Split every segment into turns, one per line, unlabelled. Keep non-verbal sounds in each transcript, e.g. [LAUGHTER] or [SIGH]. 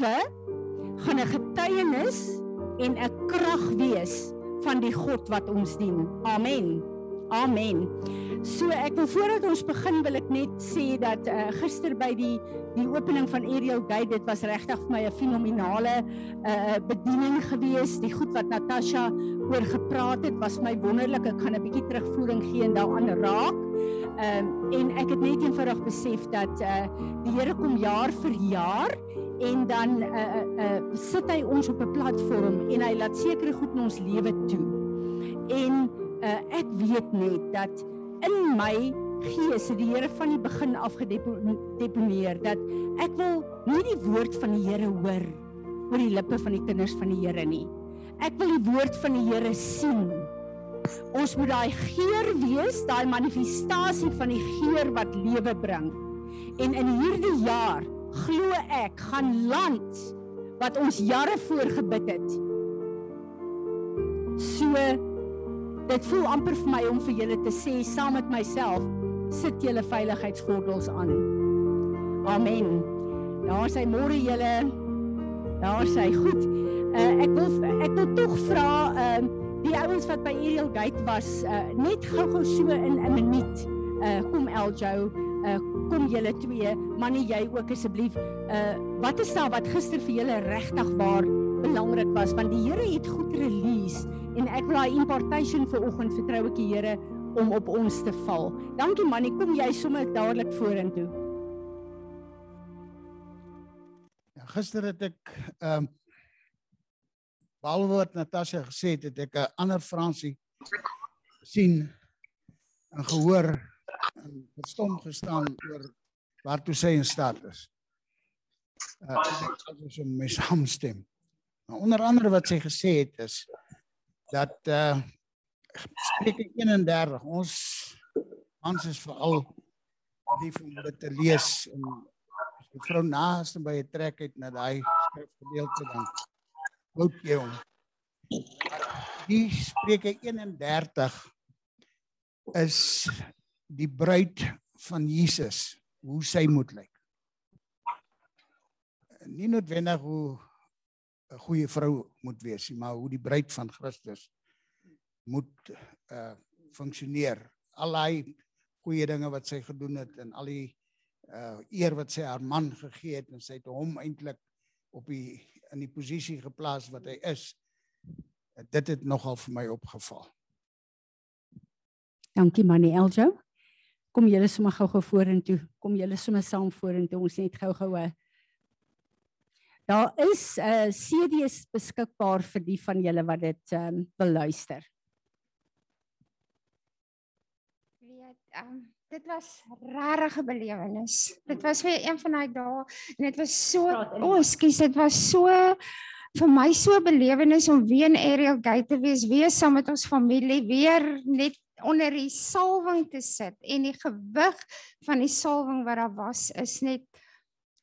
gaan 'n getuienis en 'n krag wees van die God wat ons dien. Amen. Amen. So ek wil voordat ons begin wil ek net sê dat uh, gister by die die opening van Aerial Gate dit was regtig vir my 'n fenominale uh bediening gewees. Die goed wat Natasha oor gepraat het was my wonderlik. Ek gaan 'n bietjie terugvoering gee en daaraan raak. Ehm um, en ek het net eenvoudig besef dat uh die Here kom jaar vir jaar en dan uh uh sit hy ons op 'n platform en hy laat sekere goed in ons lewe toe. En uh, ek weet net dat in my gees het die Here van die begin af gedeponeer dat ek wil nie die woord van die Here hoor oor die lippe van die kinders van die Here nie. Ek wil die woord van die Here sien. Ons moet daai geur wees, daai manifestasie van die geur wat lewe bring. En in hierdie jaar glo ek gaan land wat ons jare voor gebid het. So Dit voel amper vir my om vir julle te sê saam met myself, sit julle veiligheidsgordels aan. Amen. Daar sê môre julle. Daar sê goed. Uh, ek wil ek wil tog vra ehm uh, die ouens wat by Ariel Gate was, uh, net gou-gou so in 'n minuut. Uh kom Eljo, uh kom julle twee, manie jy ook asseblief. Uh wat is daar wat gister vir julle regtig waar belangrik was want die Here het goed release en ek wil daai impartation vir oggend vertrou ek die Here om op ons te val. Dankie Mannie, kom jy sommer dadelik vorentoe.
Ja, gister het ek ehm um, behalwe wat Natasha gesê het, het ek 'n ander Fransie sien en gehoor verstom gestaan oor waartoe sy in staat is. Uh, ek het so 'n meshamstem. Maar onder andere wat sy gesê het is dat uh Spreuke 31 ons ons is veral lief om dit te lees en die vrou naaste by 'n trek het na daai skrifgedeelte dan hoop jy hom. Die Spreuke 31 is die bruid van Jesus, hoe sy moet lyk. Nie noodwendig hoe 'n goeie vrou moet wees, maar hoe die bruid van Christus moet uh funksioneer. Al daai goeie dinge wat sy gedoen het en al die uh eer wat sy haar man gegee het en sy het hom eintlik op die in die posisie geplaas wat hy is. Dit het nogal vir my opgeval.
Dankie Manny Eljo. Kom julle sommer gou-gou vorentoe. Kom julle sommer saam vorentoe. Ons net gou-gou 'n Daar is 'n uh, CD's beskikbaar vir die van julle wat dit um, beluister.
Weet, um, dit was regtig 'n belewenis. Dit was vir een van daai dae en dit was so, o, oh, skus, dit was so vir my so 'n belewenis om weer in Ariel Gate te wees, weer saam met ons familie, weer net onder die salwing te sit en die gewig van die salwing wat daar was is net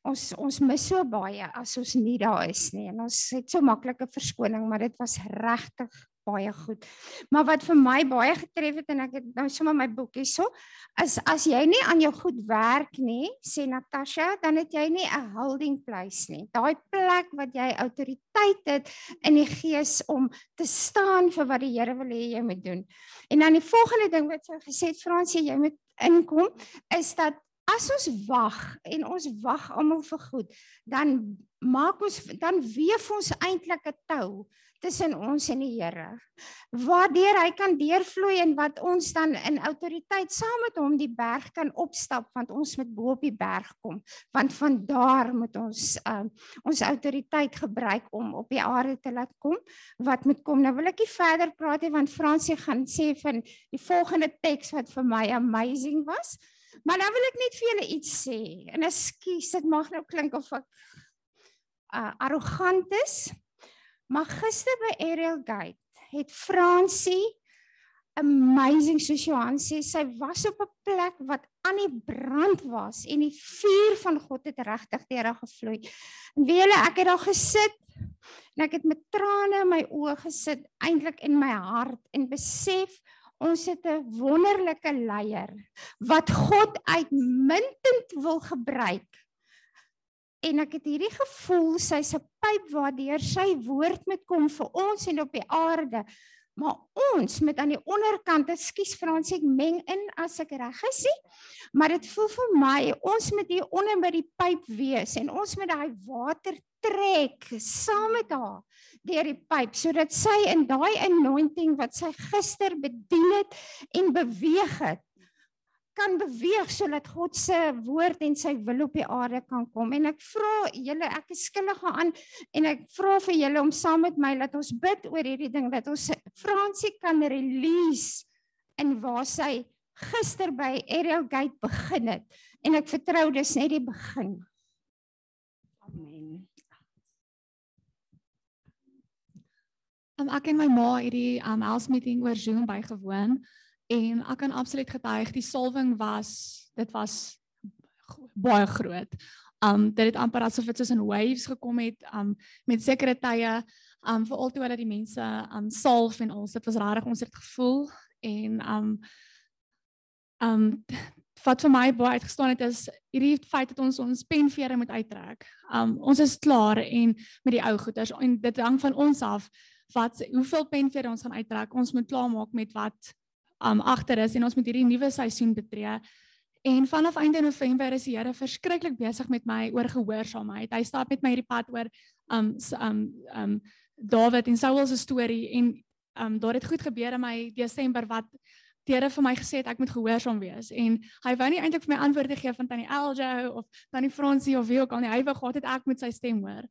ons ons mis so baie as ons nie daar is nie. En ons het so maklike verskoning maar dit was regtig baie goed. Maar wat vir my baie getref het en ek het nou sommer my boekie so is as jy nie aan jou goed werk nie, sê Natasha, dan het jy nie 'n holding place nie. Daai plek wat jy autoriteit het in die gees om te staan vir wat die Here wil hê jy moet doen. En dan die volgende ding wat sy gesê het Fransie, jy moet inkom is dat as ons wag en ons wag almal vir goed, dan maak ons dan weef ons eintlik 'n tou tussen ons en die Here. Waardeur hy kan deurvloei en wat ons dan in autoriteit saam met hom die berg kan opstap want ons moet bo op die berg kom want van daar moet ons uh, ons autoriteit gebruik om op die aarde te laat kom wat moet kom. Nou wil ek nie verder praat nie want Fransie gaan sê van die volgende teks wat vir my amazing was. Maar nou wil ek net vir julle iets sê. En ekskuus, dit mag nou klink of ek uh, arrogant is. Maar gister by Ariel Gate het Fransie amazing soos Johan sê, sy was op 'n plek wat aan die brand was en die vuur van God het regtig deur haar gevloei. En weet julle, ek het daar gesit en ek het met trane in my oë gesit, eintlik in my hart en besef ons het 'n wonderlike leier wat God uitmuntend wil gebruik en ek het hierdie gevoel sy's 'n pyp waardeur sy woord moet kom vir ons en op die aarde. Maar ons met aan die onderkant, ekskuus Frans, ek meng in as ek reg is, maar dit voel vir my ons moet hier onder by die pyp wees en ons moet daai water trek saam met haar deur die pyp sodat sy in daai anointing wat sy gister bedien het en beweeg het kan beweeg sodat God se woord en sy wil op die aarde kan kom. En ek vra julle, ek is skuldig aan en ek vra vir julle om saam met my dat ons bid oor hierdie ding dat ons Fransie kan release in waar sy gister by Ariel Gate begin het. En ek vertrou dis net die begin.
Amen.
Um, ek en my ma het die um, house meeting oor Zoom bygewoon en ek kan absoluut getuig die salwing was dit was baie groot. Um dit het amper asof dit soos in waves gekom het um met sekere tye um veral toe dat die mense um salf en al dit was regtig ons het gevoel en um um wat vir my baie uitgestaan het is hierdie feit dat ons ons penvere moet uittrek. Um ons is klaar en met die ou goeders en dit hang van ons af wat hoeveel penvere ons gaan uittrek. Ons moet klaarmaak met wat um agter is en ons moet hierdie nuwe seisoen betree. En vanaf einde November is die Here verskriklik besig met my oor gehoorsaamheid. Hy stap met my hierdie pad oor um um um Dawid en Saul se storie en um daar het goed gebeur in my Desember wat die Here vir my gesê het ek moet gehoorsaam wees en hy wou nie eintlik vir my antwoorde gee van tannie Eljo of tannie Fransie of wie ook al nie. Hy wou gehad het ek moet sy stem hoor.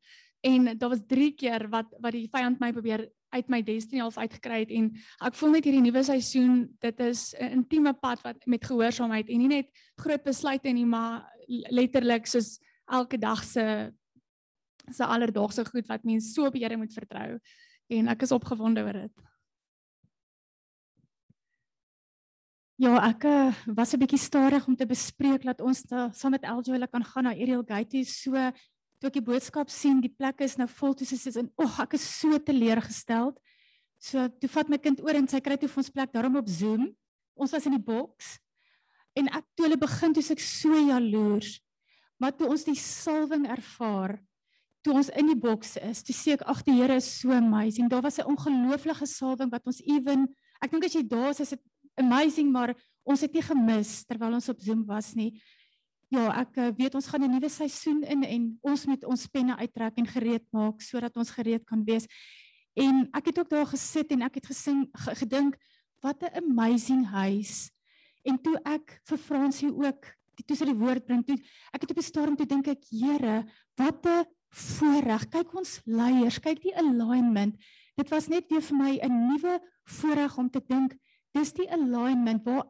En daar was 3 keer wat wat die vyand my probeer uit my destiny half uitgekry het en ek voel net hierdie nuwe seisoen dit is 'n intieme pad wat met gehoorsaamheid en nie net groot besluite nie maar letterlik soos elke dag se se alledaagse goed wat mense so op die Here moet vertrou en ek is opgewonde oor dit. Ja, ek uh, was 'n bietjie stadig om te bespreek dat ons saam met Eljo hulle kan gaan na Ariel Gate so toe ek die boodskap sien, die plek is nou vol, toe sy in, "Ag, oh, ek is so teleurgesteld." So toe vat my kind oor en sy kry toe vir ons plek daarom op Zoom. Ons was in die boks. En ek toe hulle begin, toe ek so jaloers. Maar toe ons die salwing ervaar, toe ons in die boks is, toe sê ek, "Ag, die Here is so amazing." Daar was 'n ongelooflike salwing wat ons ewen, ek dink as jy daar is, is dit amazing, maar ons het nie gemis terwyl ons op Zoom was nie. Ja, ek eh, weet ons gaan 'n nuwe seisoen in en ons moet ons penne uittrek en gereed maak sodat ons gereed kan wees. En ek het ook daar gesit en ek het gesing gedink wat 'n amazing huis. En toe ek vir Fransie ook die toe sy die woord bring toe ek het op 'n stadium toe dink ek Here, wat 'n voorreg. Kyk ons leiers, kyk die alignment. Dit was net weer vir my 'n nuwe voorreg om te dink dis die alignment waar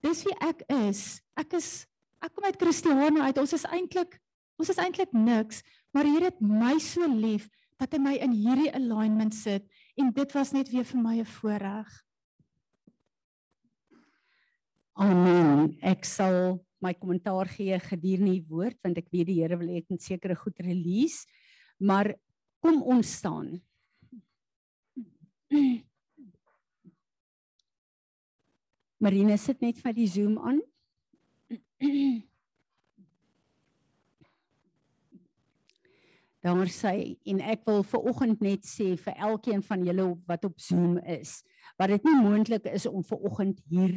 dis wie ek is. Ek is ek kom uit Christiane uit. Ons is eintlik ons is eintlik niks, maar hier het my so lief dat hy my in hierdie alignment sit en dit was net weer vir my 'n voorreg.
Amen. Ek sal my kommentaar gee gedurende die woord want ek weet die Here wil ek net sekere goed release. Maar kom ons staan. [CLEARS THROAT] Marina sit net vir die Zoom aan. [CLEARS THROAT] Daar sê en ek wil ver oggend net sê vir elkeen van julle wat op Zoom is, wat dit nie moontlik is om ver oggend hier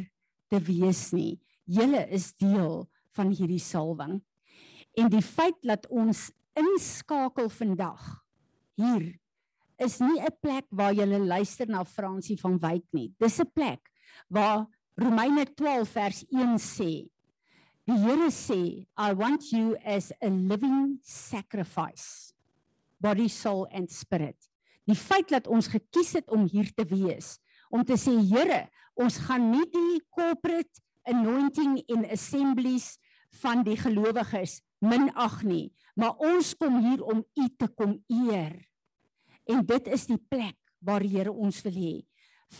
te wees nie. Julle is deel van hierdie salwing. En die feit dat ons inskakel vandag hier is nie 'n plek waar jy luister na Fransie van Wyk nie. Dis 'n plek waar Romeine 12 vers 1 sê Die Here sê, I want you as a living sacrifice, body, soul and spirit. Die feit dat ons gekies het om hier te wees, om te sê Here, ons gaan nie die corporate anointing in assemblies van die gelowiges minag nie, maar ons kom hier om U te kom eer. En dit is die plek waar die Here ons wil hê.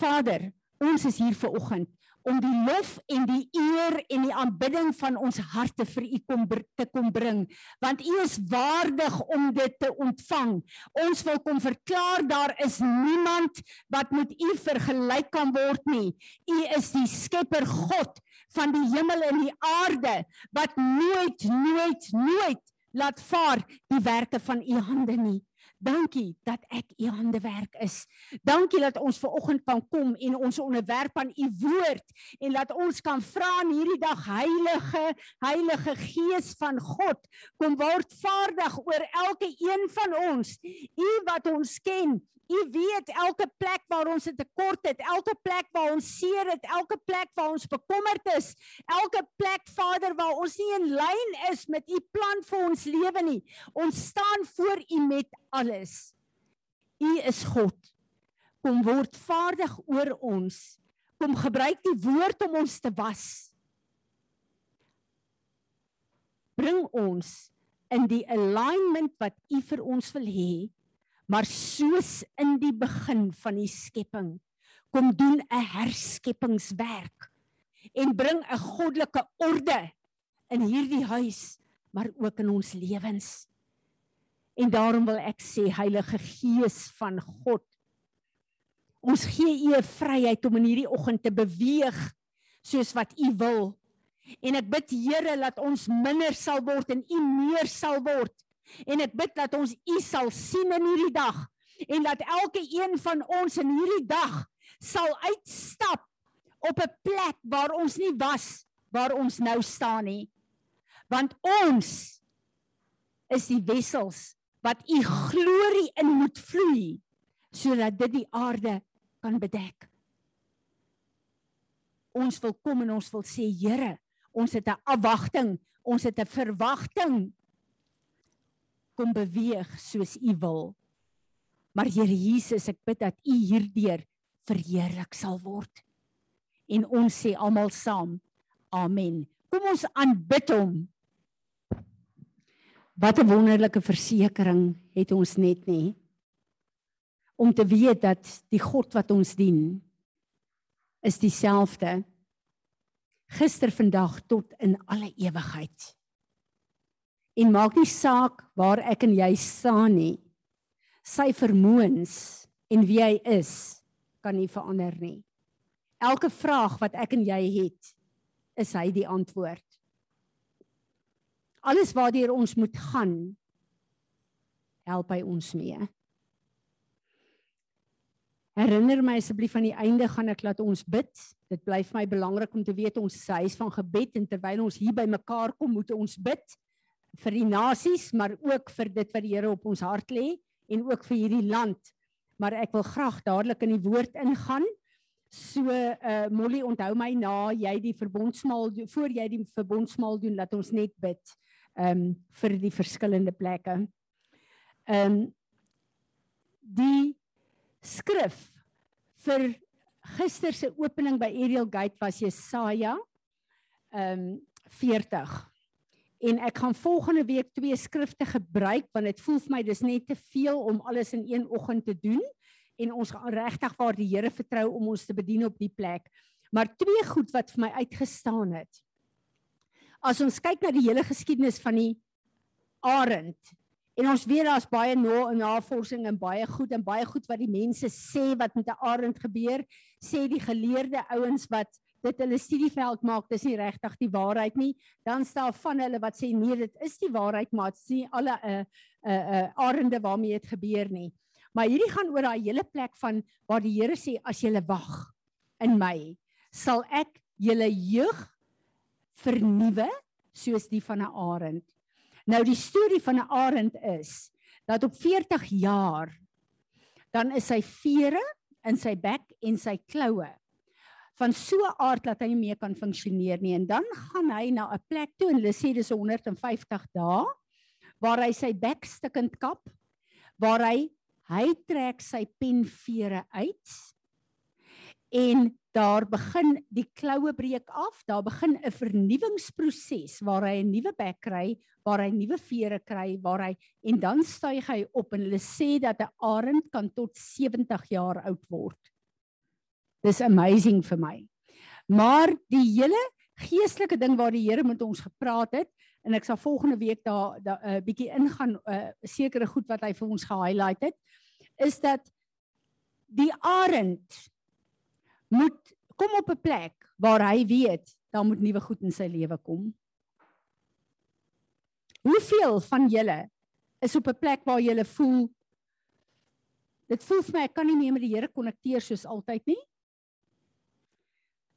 Vader, ons is hier ver oggend om die lof en die eer en die aanbidding van ons harte vir u kom te kom bring. Want u is waardig om dit te ontvang. Ons wil kom verklaar daar is niemand wat met u vergelyk kan word nie. U is die skepper God van die hemel en die aarde wat nooit nooit nooit laat vaar die werke van u hande nie. Dankie dat ek u handewerk is. Dankie dat ons ver oggend kan kom en ons onderwerp aan u woord en laat ons kan vra in hierdie dag Heilige Heilige Gees van God kom word vaardig oor elke een van ons. U wat ons ken, U weet elke plek waar ons 'n tekort het, elke plek waar ons seer het, elke plek waar ons bekommerd is, elke plek Vader waar ons nie in lyn is met U plan vir ons lewe nie. Ons staan voor U met alles. U is God. Kom word vaardig oor ons. Kom gebruik die woord om ons te was. Bring ons in die alignment wat U vir ons wil hê maar soos in die begin van die skepping kom doen 'n herskepingswerk en bring 'n goddelike orde in hierdie huis maar ook in ons lewens. En daarom wil ek sê Heilige Gees van God ons gee u 'n vryheid om in hierdie oggend te beweeg soos wat u wil. En ek bid Here dat ons minder sal word en u meer sal word En ek bid dat ons U sal sien in hierdie dag en dat elke een van ons in hierdie dag sal uitstap op 'n plek waar ons nie was waar ons nou staan nie. Want ons is die wessels wat U glorie in moet vloei sodat dit die aarde kan bedek. Ons wil kom en ons wil sê Here, ons het 'n afwagting, ons het 'n verwagting kom beweeg soos u wil. Maar Here Jesus, ek bid dat u hierdeur verheerlik sal word. En ons sê almal saam: Amen. Kom ons aanbid hom. Wat 'n wonderlike versekering het ons net nie om te weet dat die God wat ons dien is dieselfde gister, vandag tot in alle ewigheid en maak nie saak waar ek en jy staan nie. Sy vermoëns en wie hy is kan nie verander nie. Elke vraag wat ek en jy het, is hy die antwoord. Alles waardeur ons moet gaan, help hy ons mee. Herinner my asseblief aan die einde gaan ek laat ons bid. Dit bly vir my belangrik om te weet ons is huis van gebed en terwyl ons hier by mekaar kom, moet ons bid vir die nasies, maar ook vir dit wat die Here op ons hart lê en ook vir hierdie land. Maar ek wil graag dadelik in die woord ingaan. So uh Molly onthou my na jy die verbondsmaal voor jy die verbondsmaal doen dat ons net bid um vir die verskillende plekke. Um die skrif vir gister se opening by Ariel Gate was Jesaja um 40 en ek gaan volgende week twee skrifte gebruik want dit voel vir my dis net te veel om alles in een oggend te doen en ons gaan regtig waar die Here vertrou om ons te bedien op die plek. Maar twee goed wat vir my uitgestaan het. As ons kyk na die hele geskiedenis van die arend en ons weet daar's baie na navorsing en baie goed en baie goed wat die mense sê wat met 'n arend gebeur, sê die geleerde ouens wat dit hulle studieveld maak, dis nie regtig die waarheid nie. Dan staan van hulle wat sê nee, dit is die waarheid, maar dit sien alle 'n uh, 'n uh, uh, arende waarmee dit gebeur nie. Maar hierdie gaan oor daai hele plek van waar die Here sê as jy wag in my, sal ek julle jeug vernuwe soos die van 'n arend. Nou die storie van 'n arend is dat op 40 jaar dan is sy vere in sy bek en sy kloue van so 'n aard dat hy nie meer kan funksioneer nie. En dan gaan hy na 'n plek toe en hulle sê dis 150 dae waar hy sy bek stukkend kap waar hy hy trek sy penvere uit en daar begin die kloue breek af. Daar begin 'n vernuwingsproses waar hy 'n nuwe bek kry waar hy nuwe vere kry waar hy en dan styg hy op en hulle sê dat 'n arend kan tot 70 jaar oud word Dis amazing vir my. Maar die hele geestelike ding waar die Here met ons gepraat het en ek sal volgende week daar 'n uh, bietjie ingaan 'n uh, sekere goed wat hy vir ons ge-highlight het is dat die arend moet kom op 'n plek waar hy weet daar moet nuwe goed in sy lewe kom. Hoeveel van julle is op 'n plek waar julle voel dit voel vir my ek kan nie meer met die Here konnekteer soos altyd nie.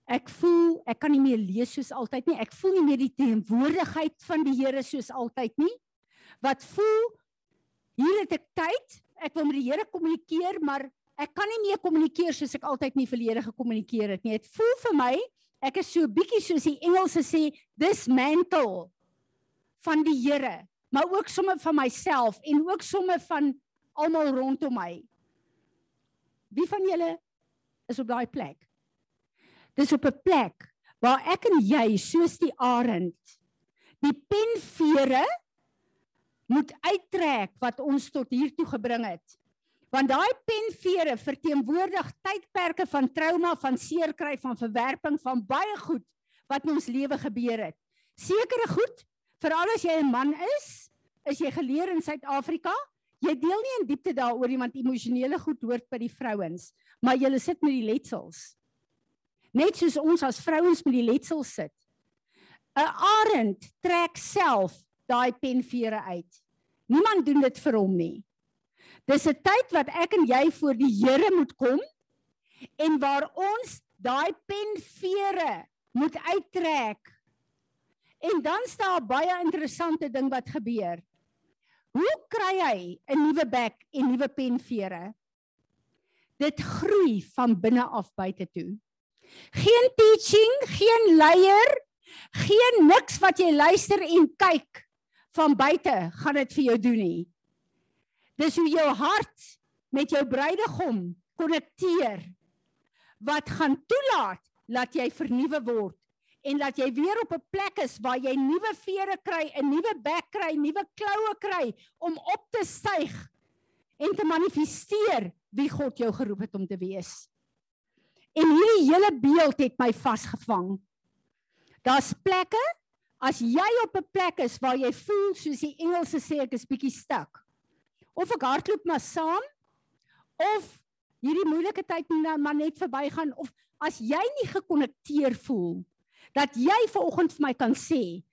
Ek voel ek kan nie meer lees soos altyd nie. Ek voel nie meer die teenwoordigheid van die Here soos altyd nie. Wat voel hier het ek tyd, ek wil met die Here kommunikeer, maar ek kan nie meer kommunikeer soos ek altyd nie verlede gekommunikeer het nie. Dit voel vir my ek is so bietjie soos die Engelse sê dismantle van die Here, maar ook somme van myself en ook somme van almal rondom my. Wie van julle is op daai plek? Dis op 'n plek waar ek en jy soos die arend die penvere moet uittrek wat ons tot hier toe gebring het. Want daai penvere verteenwoordig tydperke van trauma, van seerkry, van verwerping, van baie goed wat in ons lewe gebeur het. Sekere goed Veral as jy 'n man is, is jy geleer in Suid-Afrika, jy deel nie in diepte daaroor nie want emosionele goed hoort by die vrouens, maar jy sit met die letsels. Net soos ons as vrouens met die letsels sit. 'n Arend trek self daai penvere uit. Niemand doen dit vir hom nie. Dis 'n tyd wat ek en jy voor die Here moet kom en waar ons daai penvere moet uittrek En dan staan 'n baie interessante ding wat gebeur. Hoe kry hy 'n nuwe bek en nuwe penvere? Dit groei van binne af buite toe. Geen teaching, geen leier, geen niks wat jy luister en kyk van buite gaan dit vir jou doen nie. Dis hoe jou hart met jou bruidegom konnekteer wat gaan toelaat dat jy vernuwe word en dat jy weer op 'n plek is waar jy nuwe vere kry, 'n nuwe bek kry, nuwe kloue kry om op te styg en te manifesteer wie God jou geroep het om te wees. En hierdie hele beeld het my vasgevang. Daar's plekke as jy op 'n plek is waar jy voel soos die Engelse sê ek is bietjie stuk. Of ek hardloop maar saam of hierdie moeilike tyd nou maar net verbygaan of as jy nie gekonnekteer voel dat jy ver oggend vir my kan sê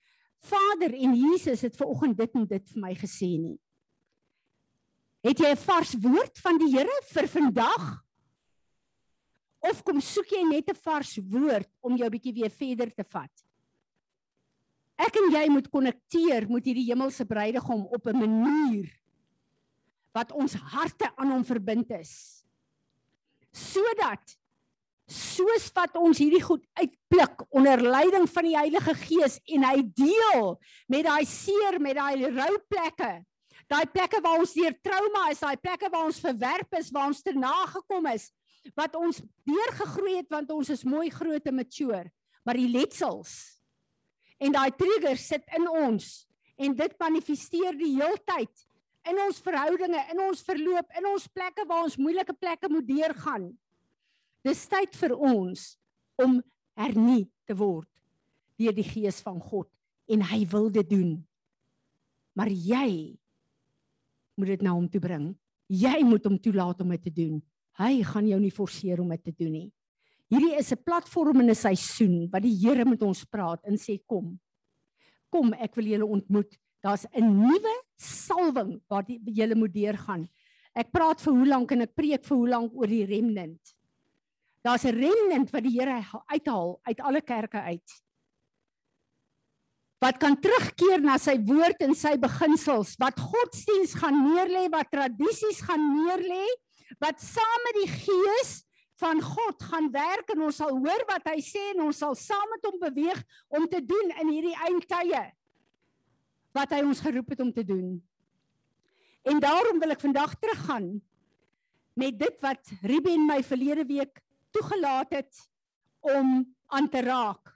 Vader en Jesus het ver oggend dit en dit vir my gesê nie. Het jy 'n vars woord van die Here vir vandag? Of kom soek jy net 'n vars woord om jou bietjie weer verder te vat? Ek en jy moet konnekteer met hierdie hemelse bruidegom op 'n manier wat ons harte aan hom verbind is. Sodat soos wat ons hierdie goed uitpluk onder leiding van die Heilige Gees en hy deel met daai seer, met daai rou plekke. Daai plekke waar ons deur trauma is, daai plekke waar ons verwerp is, waar ons te nagekom is, wat ons deurgegroei het want ons is mooi groot en mature, maar die letsels en daai triggers sit in ons en dit manifesteer die heeltyd in ons verhoudinge, in ons verloop, in ons plekke waar ons moeilike plekke moet deurgaan. Dis tyd vir ons om hernie te word deur die gees van God en hy wil dit doen. Maar jy moet dit na hom toe bring. Jy moet hom toelaat om dit te doen. Hy gaan jou nie forceer om dit te doen nie. Hierdie is 'n platform en 'n seisoen wat die Here met ons praat en sê kom. Kom, ek wil julle ontmoet. Daar's 'n nuwe salwing wat julle moet deurgaan. Ek praat vir hoe lank en ek preek vir hoe lank oor die remnant. Daar's 'n remnant wat die Here uithaal uit alle kerke uit. Wat kan terugkeer na sy woord en sy beginsels, wat godsdiens gaan neerlê, wat tradisies gaan neerlê, wat saam met die gees van God gaan werk en ons sal hoor wat hy sê en ons sal saam met hom beweeg om te doen in hierdie eindtye wat hy ons geroep het om te doen. En daarom wil ek vandag teruggaan met dit wat Ruben my verlede week toegelaat het om aan te raak.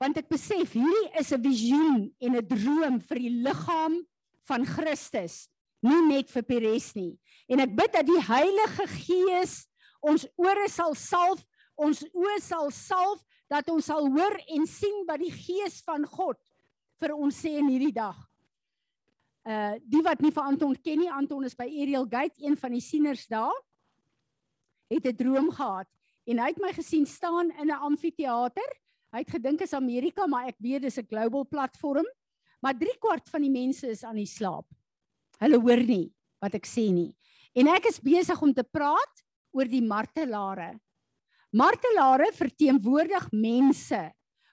Want ek besef hierdie is 'n visioen en 'n droom vir die liggaam van Christus, nie net vir Peres nie. En ek bid dat die Heilige Gees ons ore sal salf, ons oë sal salf dat ons sal hoor en sien wat die Gees van God vir ons sê in hierdie dag. Uh die wat nie vir Anton ken nie, Anton is by Ariel Gate, een van die sieners daar. Het 'n droom gehad en hy het my gesien staan in 'n amfitheater. Hy het gedink is Amerika, maar ek weet dis 'n global platform maar 3 kwart van die mense is aan die slaap. Hulle hoor nie wat ek sê nie. En ek is besig om te praat oor die martelare. Martelare verteenwoordig mense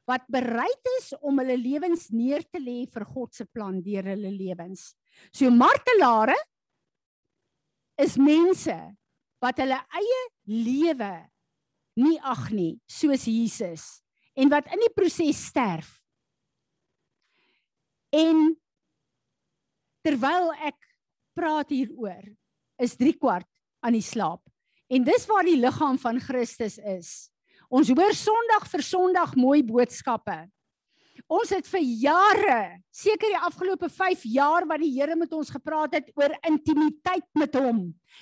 wat bereid is om hulle lewens neer te lê vir God se plan deur hulle lewens. So martelare is mense wat hulle eie lewe nie ag nie soos Jesus en wat in die proses sterf. En terwyl ek praat hieroor, is 3 kwart aan die slaap. En dis waar die liggaam van Christus is. Ons hoor Sondag vir Sondag mooi boodskappe. Ons het vir jare, seker die afgelope 5 jaar wat die Here met ons gepraat het oor intimiteit met hom.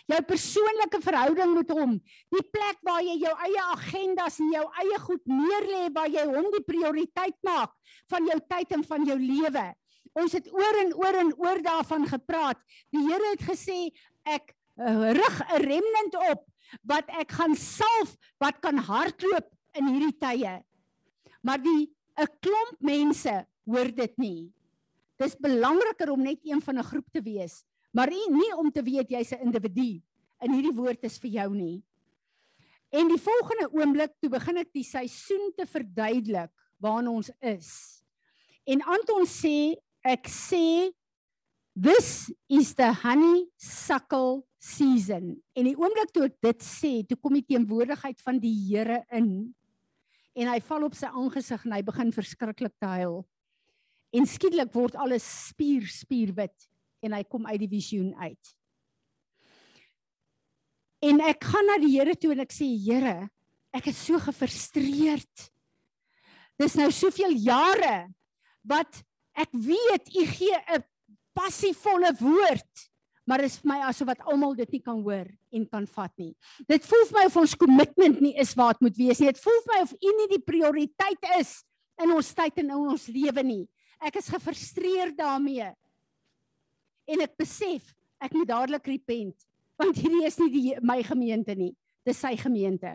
Jou persoonlike verhouding met hom. Die plek waar jy jou eie agendas en jou eie goed neerlê waar jy hom die prioriteit maak van jou tyd en van jou lewe. Ons het oor en oor en oor daarvan gepraat. Die Here het gesê ek uh, rig 'n remnant op wat ek gaan salf wat kan hardloop in hierdie tye. Maar die 'n klomp mense hoor dit nie. Dis belangriker om net een van 'n groep te wees, maar nie, nie om te weet jy's 'n individu in hierdie woord is vir jou nie. En die volgende oomblik toe begin ek die seisoen te verduidelik waarna ons is. En Anton sê ek sê this is the honeysuckle season. En die oomblik toe ek dit sê, toe kom die teenwoordigheid van die Here in en hy val op sy aangesig en hy begin verskriklik huil. En skielik word alles spier spierwit en hy kom uit die visioen uit. En ek gaan na die Here toe en ek sê Here, ek is so gefrustreerd. Dis nou soveel jare wat ek weet u gee 'n passievolle woord maar is vir my asof wat almal dit nie kan hoor en kan vat nie. Dit voel vir my of ons kommitment nie is wat moet wees nie. Dit voel vir my of U nie die prioriteit is in ons tyd en in ons lewe nie. Ek is gefrustreerd daarmee. En ek besef ek moet dadelik repent want hierdie is nie die my gemeente nie. Dis sy gemeente.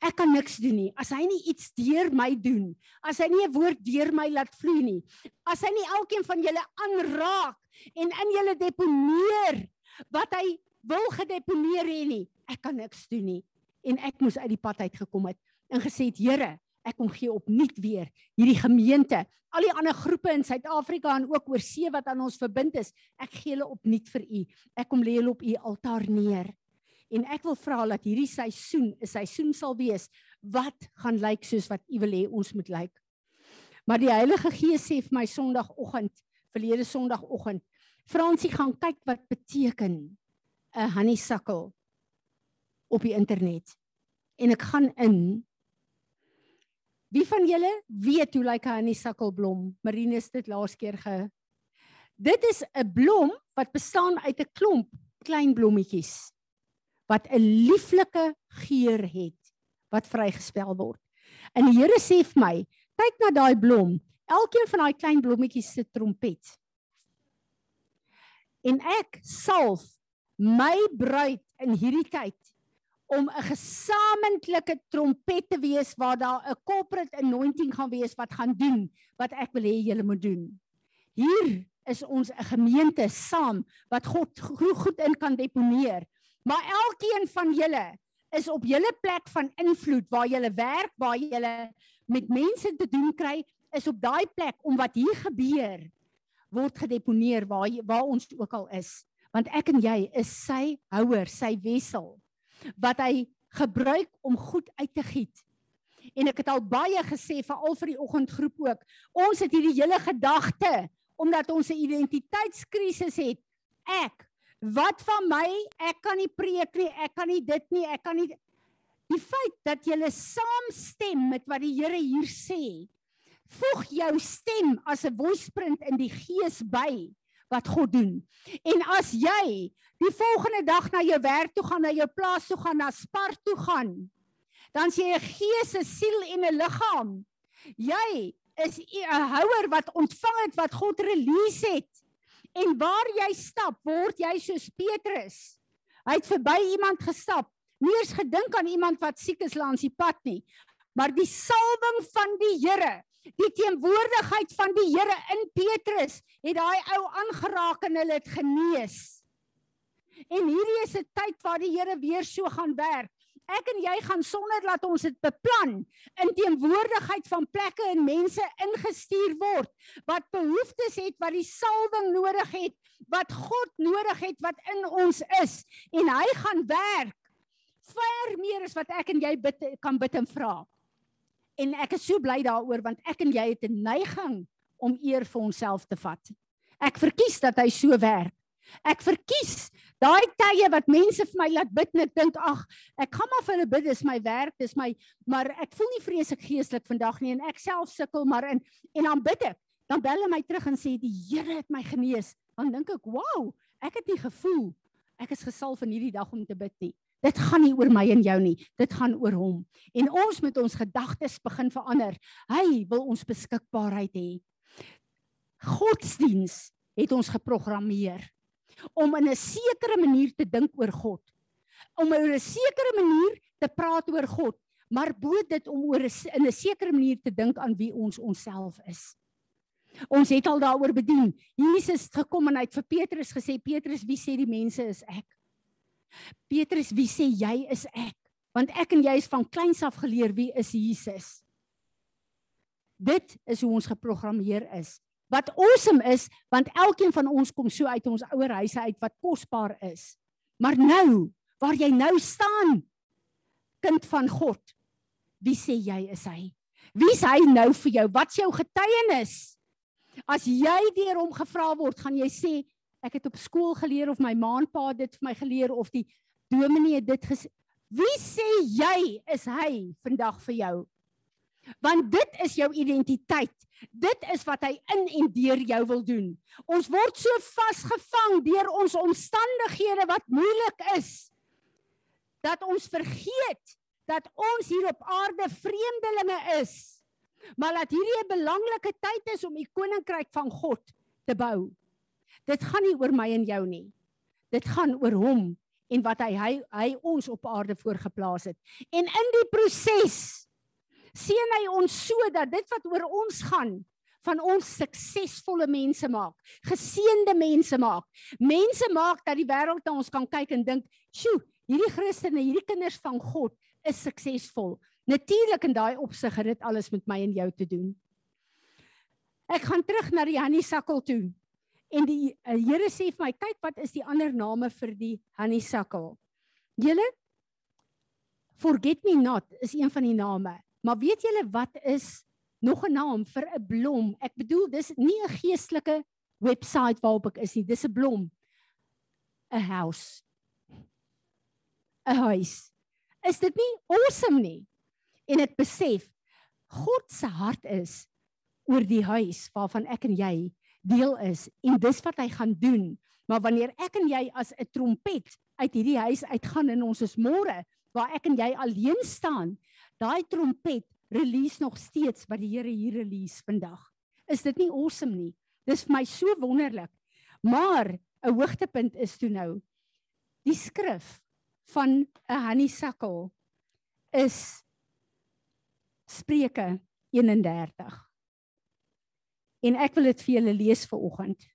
Ek kan niks doen nie as hy nie iets deur my doen. As hy nie 'n woord deur my laat vloei nie. As hy nie elkeen van julle aanraak en in julle deponeer wat hy wil gedeponeer hê nie. Ek kan niks doen nie en ek moes uit die pad uit gekom het en gesê het Here, ek kom gee opnuut weer hierdie gemeente, al die ander groepe in Suid-Afrika en ook oor see wat aan ons verbind is. Ek gee hulle opnuut vir u. Ek kom lê hulle op u altaar neer. En ek wil vra dat hierdie seisoen 'n seisoen sal wees wat gaan lyk soos wat u wil hê ons moet lyk. Maar die Heilige Gees sê vir my Sondagoggend, verlede Sondagoggend. Fransie gaan kyk wat beteken 'n honeysuckle op die internet. En ek gaan in. Wie van julle weet hoe lyk 'n honeysuckle blom? Marinus dit laas keer ge. Dit is 'n blom wat bestaan uit 'n klomp klein blommetjies wat 'n lieflike geur het wat vrygespel word. En die Here sê vir my, kyk na daai blom elkeen van daai klein blommetjies se trompet. En ek salf my bruid in hierdie tyd om 'n gesamentlike trompet te wees waar daar 'n corporate anointing gaan wees wat gaan doen wat ek wil hê julle moet doen. Hier is ons 'n gemeente saam wat God goed in kan deponeer. Maar elkeen van julle is op julle plek van invloed waar julle werk, waar julle met mense te doen kry, is op daai plek om wat hier gebeur word gedeponeer waar waar ons ook al is. Want ek en jy is sy houer sy wessel wat hy gebruik om goed uit te giet. En ek het al baie gesê veral vir die oggendgroep ook ons het hierdie hele gedagte omdat ons 'n identiteitskrisis het. Ek wat van my ek kan nie preek nie ek kan nie dit nie ek kan nie die feit dat jy saamstem met wat die Here hier sê voeg jou stem as 'n voiceprint in die gees by wat God doen. En as jy die volgende dag na jou werk toe gaan, na jou plaas toe gaan, na Spar toe gaan, dan sê jy 'n gees, 'n siel en 'n liggaam. Jy is 'n houer wat ontvang het wat God release het. En waar jy stap, word jy soos Petrus. Hy het verby iemand gestap. Nie eens gedink aan iemand wat siek is langs die pad nie. Maar die salwing van die Here Die teenwoordigheid van die Here in Petrus het daai ou aangeraak en hulle het genees. En hierdie is 'n tyd waar die Here weer so gaan werk. Ek en jy gaan sonder dat ons dit beplan in teenwoordigheid van plekke en mense ingestuur word wat behoeftes het wat die salwing nodig het, wat God nodig het wat in ons is en hy gaan werk ver meer as wat ek en jy bid kan bid en vra. En ek is so bly daaroor want ek en jy het 'n neiging om eer vir onsself te vat. Ek verkies dat hy so werk. Ek verkies daai tye wat mense vir my laat bid en ek dink ag, ek gaan maar vir hulle bid, dis my werk, dis my maar ek voel nie vreeslik geestelik vandag nie en ek self sukkel maar in en dan bid ek. Dan bel hulle my terug en sê die Here het my genees. Dan dink ek, "Wow, ek het nie gevoel ek is gesalf in hierdie dag om te bid nie." Dit gaan nie oor my en jou nie, dit gaan oor hom. En ons moet ons gedagtes begin verander. Hy wil ons beskikbaarheid hê. Godsdiens het ons geprogrammeer om in 'n sekere manier te dink oor God. Om op 'n sekere manier te praat oor God, maar bo dit om oor in 'n sekere manier te dink aan wie ons onsself is. Ons het al daaroor bedien. Jesus het gekom en hy het vir Petrus gesê, Petrus, wie sê die mense is ek? Petrus, wie sê jy is ek? Want ek en jy is van kleins af geleer wie is Jesus. Dit is hoe ons geprogrammeer is. Wat awesome is, want elkeen van ons kom so uit ons ouer huise uit wat kosbaar is. Maar nou, waar jy nou staan, kind van God, wie sê jy is hy? Wie is hy nou vir jou? Wat's jou getuienis? As jy deur hom gevra word, gaan jy sê ek het op skool geleer of my ma en pa dit vir my geleer of die dominee het dit gesê. Wie sê jy is hy vandag vir jou? Want dit is jou identiteit. Dit is wat hy in en deur jou wil doen. Ons word so vasgevang deur ons omstandighede wat moeilik is dat ons vergeet dat ons hier op aarde vreemdelinge is. Maar dat hierdie 'n belangrike tyd is om die koninkryk van God te bou. Dit gaan nie oor my en jou nie. Dit gaan oor hom en wat hy hy, hy ons op aarde voorgeplaas het. En in die proses seën hy ons sodat dit wat oor ons gaan van ons suksesvolle mense maak, geseënde mense maak. Mense maak dat die wêreld na ons kan kyk en dink, "Sjoe, hierdie Christene, hierdie kinders van God is suksesvol." Natuurlik in daai opsig het dit alles met my en jou te doen. Ek gaan terug na die Hannie Sakkel toe. En die uh, Here sê vir my, kyk wat is die ander name vir die honeysuckle. Julle Forget me not is een van die name. Maar weet julle wat is nog 'n naam vir 'n blom? Ek bedoel dis nie 'n geestelike webwerf waarop ek is nie. Dis 'n blom. 'n House. 'n Huis. Is dit nie awesome nie? En ek besef God se hart is oor die huis waarvan ek en jy deel is en dis wat hy gaan doen. Maar wanneer ek en jy as 'n trompet uit hierdie huis uitgaan en ons is môre waar ek en jy alleen staan, daai trompet release nog steeds wat die Here hier release vandag. Is dit nie awesome nie? Dis vir my so wonderlik. Maar 'n hoogtepunt is toe nou die skrif van 'n honeysuckle is Spreuke 31. En ek wil dit vir julle lees vir oggend.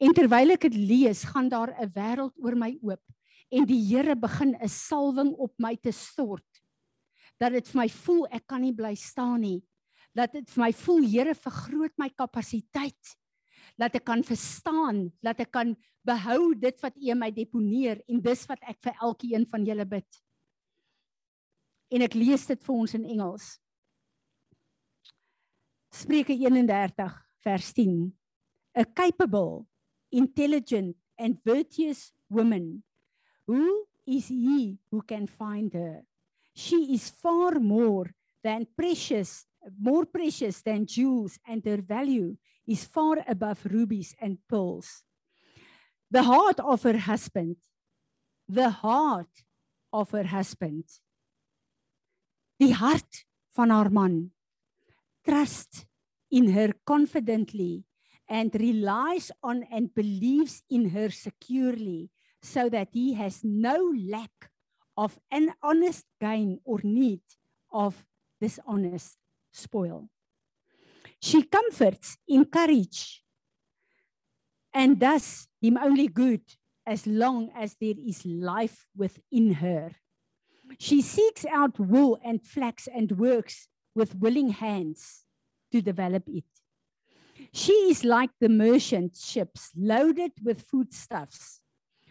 En terwyl ek dit lees, gaan daar 'n wêreld oor my oop en die Here begin 'n salwing op my te stort. Dat dit vir my voel ek kan nie bly staan nie. Dat dit vir my voel Here vergroot my kapasiteit. Dat ek kan verstaan, dat ek kan behou dit wat U my deponeer en dis wat ek vir elkeen van julle bid. En ek lees dit vir ons in Engels. Spreuke 31 vers 10 a capable intelligent and virtuous woman who is he who can find her she is far more than precious more precious than jewels and her value is far above rubies and pearls. The heart of her husband the heart of her husband die hart van haar man trust in her confidently and relies on and believes in her securely so that he has no lack of an honest gain or need of dishonest spoil. She comforts, encourages, and does him only good as long as there is life within her. She seeks out wool and flax and works with willing hands to develop it. She is like the merchant ships loaded with foodstuffs.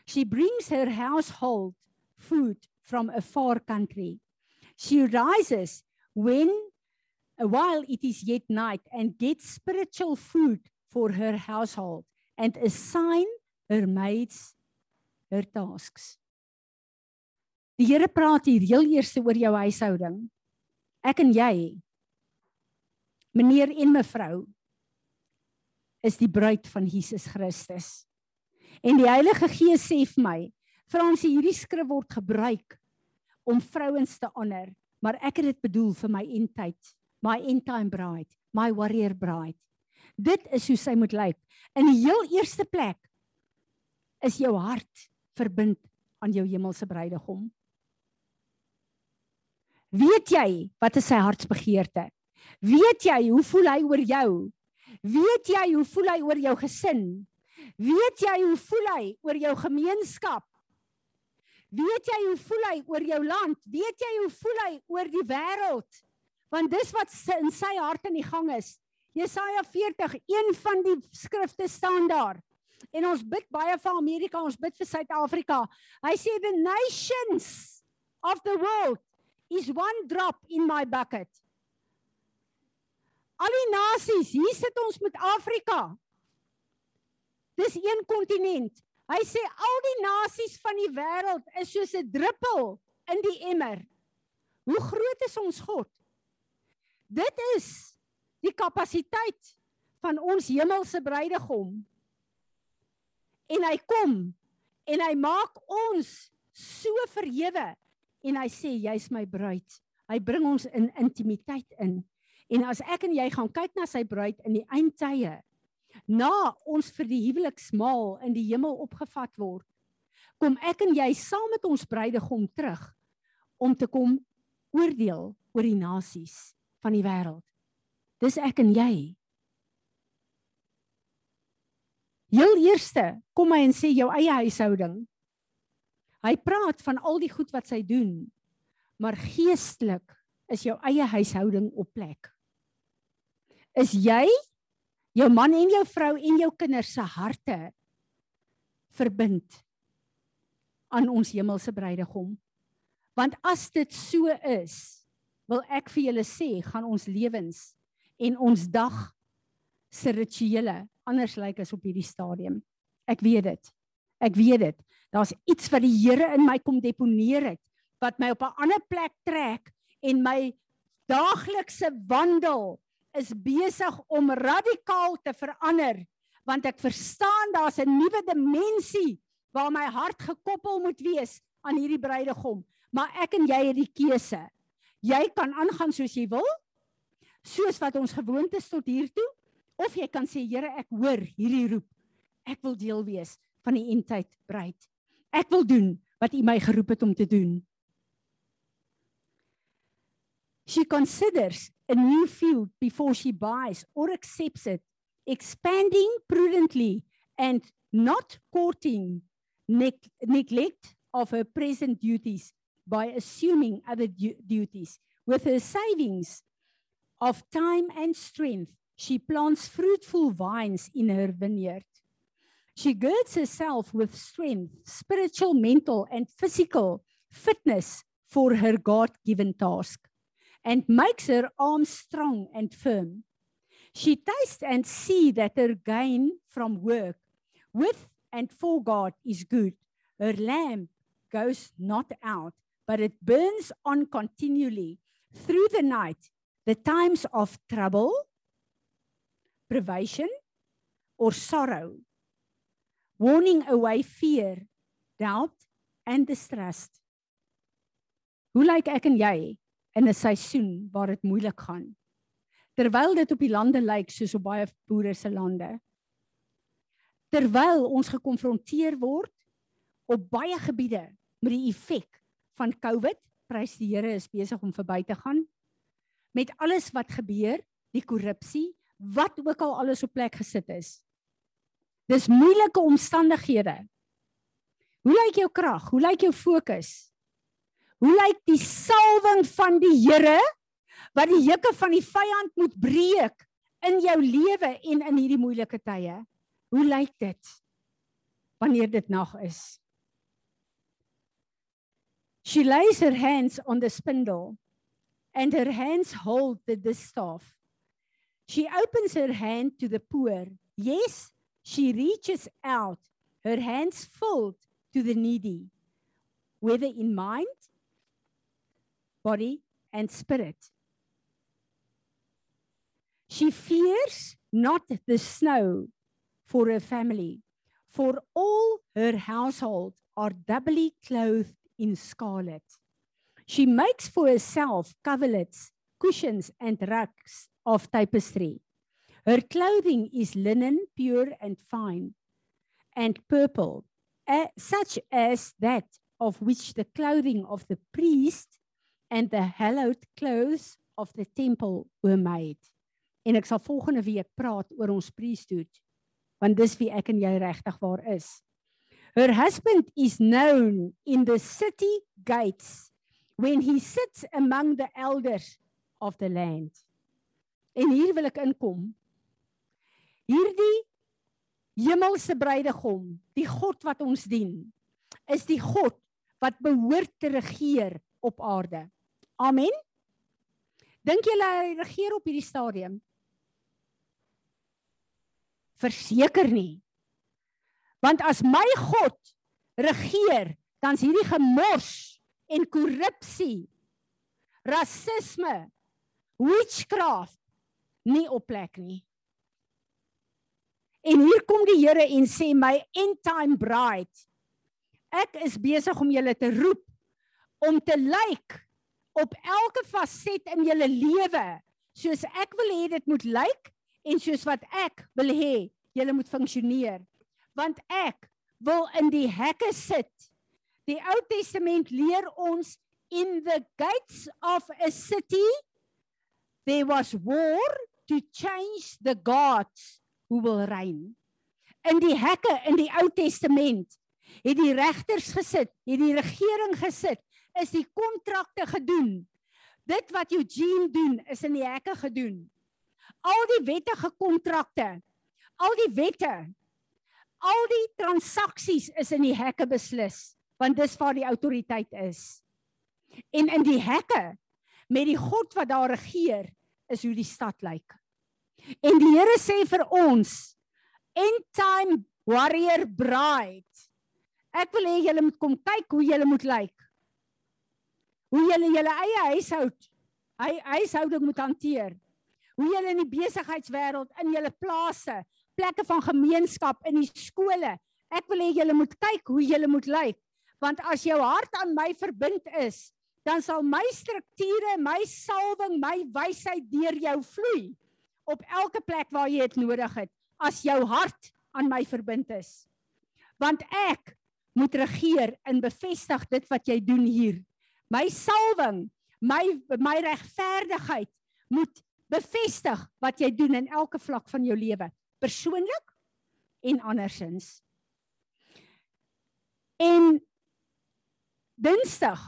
She brings her household food from a far country. She rises when while it is yet night and gets spiritual food for her household and assign her maids her tasks. Die Here praat hier heel eers oor jou huishouding. Ek en jy meneer en mevrou is die bruid van Jesus Christus. En die Heilige Gees sê vir my, Fransie, hierdie skrif word gebruik om vrouens te honor, maar ek het dit bedoel vir my eindtyd, my end time bride, my warrior bride. Dit is hoe sy moet lyk. In die heel eerste plek is jou hart verbind aan jou hemelse bruidegom. Weet jy wat is sy hartsbegeerte? Weet jy hoe voel hy oor jou? Weet jy hoe voel hy oor jou gesin? Weet jy hoe voel hy oor jou gemeenskap? Weet jy hoe voel hy oor jou land? Weet jy hoe voel hy oor die wêreld? Want dis wat in sy hart in die gang is. Jesaja 40, een van die skrifte staan daar. En ons bid baie vir Amerika, ons bid vir Suid-Afrika. Hy sê the nations of the world is one drop in my bucket. Al die nasies, hier sit ons met Afrika. Dis een kontinent. Hy sê al die nasies van die wêreld is soos 'n druppel in die emmer. Hoe groot is ons God? Dit is die kapasiteit van ons hemelse bruidegom. En hy kom en hy maak ons so verhewe en hy sê jy's my bruid. Hy bring ons in intimiteit in. En as ek en jy gaan kyk na sy bruid in die eindtye, na ons vir die huweliksmaal in die hemel opgevat word, kom ek en jy saam met ons bruidegom terug om te kom oordeel oor die nasies van die wêreld. Dis ek en jy. Heel eerste kom hy en sê jou eie huishouding. Hy praat van al die goed wat sy doen. Maar geestelik is jou eie huishouding op plek. Is jy jou man en jou vrou en jou kinders se harte verbind aan ons hemelse bruidegom? Want as dit so is, wil ek vir julle sê, gaan ons lewens en ons dag se rituele anders lyk as op hierdie stadium. Ek weet dit. Ek weet dit. Daar's iets wat die Here in my kom deponeer het wat my op 'n ander plek trek en my daaglikse wandel is besig om radikaal te verander want ek verstaan daar's 'n nuwe dimensie waar my hart gekoppel moet wees aan hierdie bruidegom maar ek en jy het die keuse. Jy kan aangaan soos jy wil soos wat ons gewoond is tot hier toe of jy kan sê Here ek hoor hierdie roep. Ek wil deel wees van die eindtyd bruid ek wil doen wat u my geroep het om te doen She considers a new field before she buys or accepts it, expanding prudently and not courting ne- neglect of her present duties by assuming other du- duties. With her savings of time and strength, she plants fruitful vines in her vineyard. She girds herself with strength, spiritual, mental, and physical fitness for her God given task and makes her arms strong and firm. She tastes and see that her gain from work with and for God is good. Her lamp goes not out, but it burns on continually through the night, the times of trouble, privation, or sorrow, warning away fear, doubt, and distrust. Hoe lyk ek en jy in 'n seisoen waar dit moeilik gaan. Terwyl dit op die lande lyk soos op baie boere se lande. Terwyl ons gekonfronteer word op baie gebiede met die effek van COVID, prys die Here is besig om verby te gaan. Met alles wat gebeur, die korrupsie, wat ook al alles op plek gesit is. Dis moeilike omstandighede. Hoe lyk jou krag? Hoe lyk jou fokus? Hoe lyk die salwing van die Here wat die juke van die vyand moet breek in jou lewe en in hierdie moeilike tye? Hoe lyk dit wanneer dit nag is? She lays her hands on the spindle and her hands hold the distaff. She opens her hand to the poor. Yes, she reaches out, her hands filled to the needy, whether in mind, body, and spirit. She fears not the snow for her family, for all her household are doubly clothed in scarlet. She makes for herself coverlets, cushions, and rugs of tapestry. Her clothing is linen, pure and fine, and purple, uh, such as that of which the clothing of the priest and the hallowed clothes of the temple were made. En ek sal volgende week praat oor ons priesthood, want dis wie ek en jy regtig waar is. Her husband is known in the city gates when he sits among the elders of the land. En hier wil ek inkom. Hierdie hemelse bruidegom, die God wat ons dien, is die God wat behoort te regeer op aarde. Amen. Dink julle hy regeer op hierdie stadium? Verseker nie. Want as my God regeer, dan's hierdie gemors en korrupsie, rasisme, witchcraft nie op plek nie. En hier kom die Here en sê my end time bride. Ek is besig om julle te roep om te lyk op elke faset in julle lewe soos ek wil hê dit moet lyk en soos wat ek wil hê julle moet funksioneer. Want ek wil in die hekke sit. Die Ou Testament leer ons in the gates of a city there was war to change the gods who will reign. In die hekke in die Ou Testament het die regters gesit, het die regering gesit, is die kontrakte gedoen. Dit wat Eugene doen is in die hekke gedoen. Al die wettige kontrakte, al die wette, al die transaksies is in die hekke beslis, want dis waar die autoriteit is. En in die hekke met die God wat daar regeer, is hoe die stad lyk. En die Here sê vir ons, end time warrior bride. Ek wil hê julle moet kom kyk hoe julle moet lyk. Hoe julle julle eie huishoud, hy huishouding moet hanteer. Hoe julle in die besigheidswêreld, in julle plase, plekke van gemeenskap, in die skole. Ek wil hê julle moet kyk hoe julle moet lyk. Want as jou hart aan my verbind is, dan sal my strukture, my salwing, my wysheid deur jou vloei op elke plek waar jy dit nodig het as jou hart aan my verbind is. Want ek moet regeer en bevestig dit wat jy doen hier. My salwing, my my regverdigheid moet bevestig wat jy doen in elke vlak van jou lewe, persoonlik en andersins. En Dinsdag,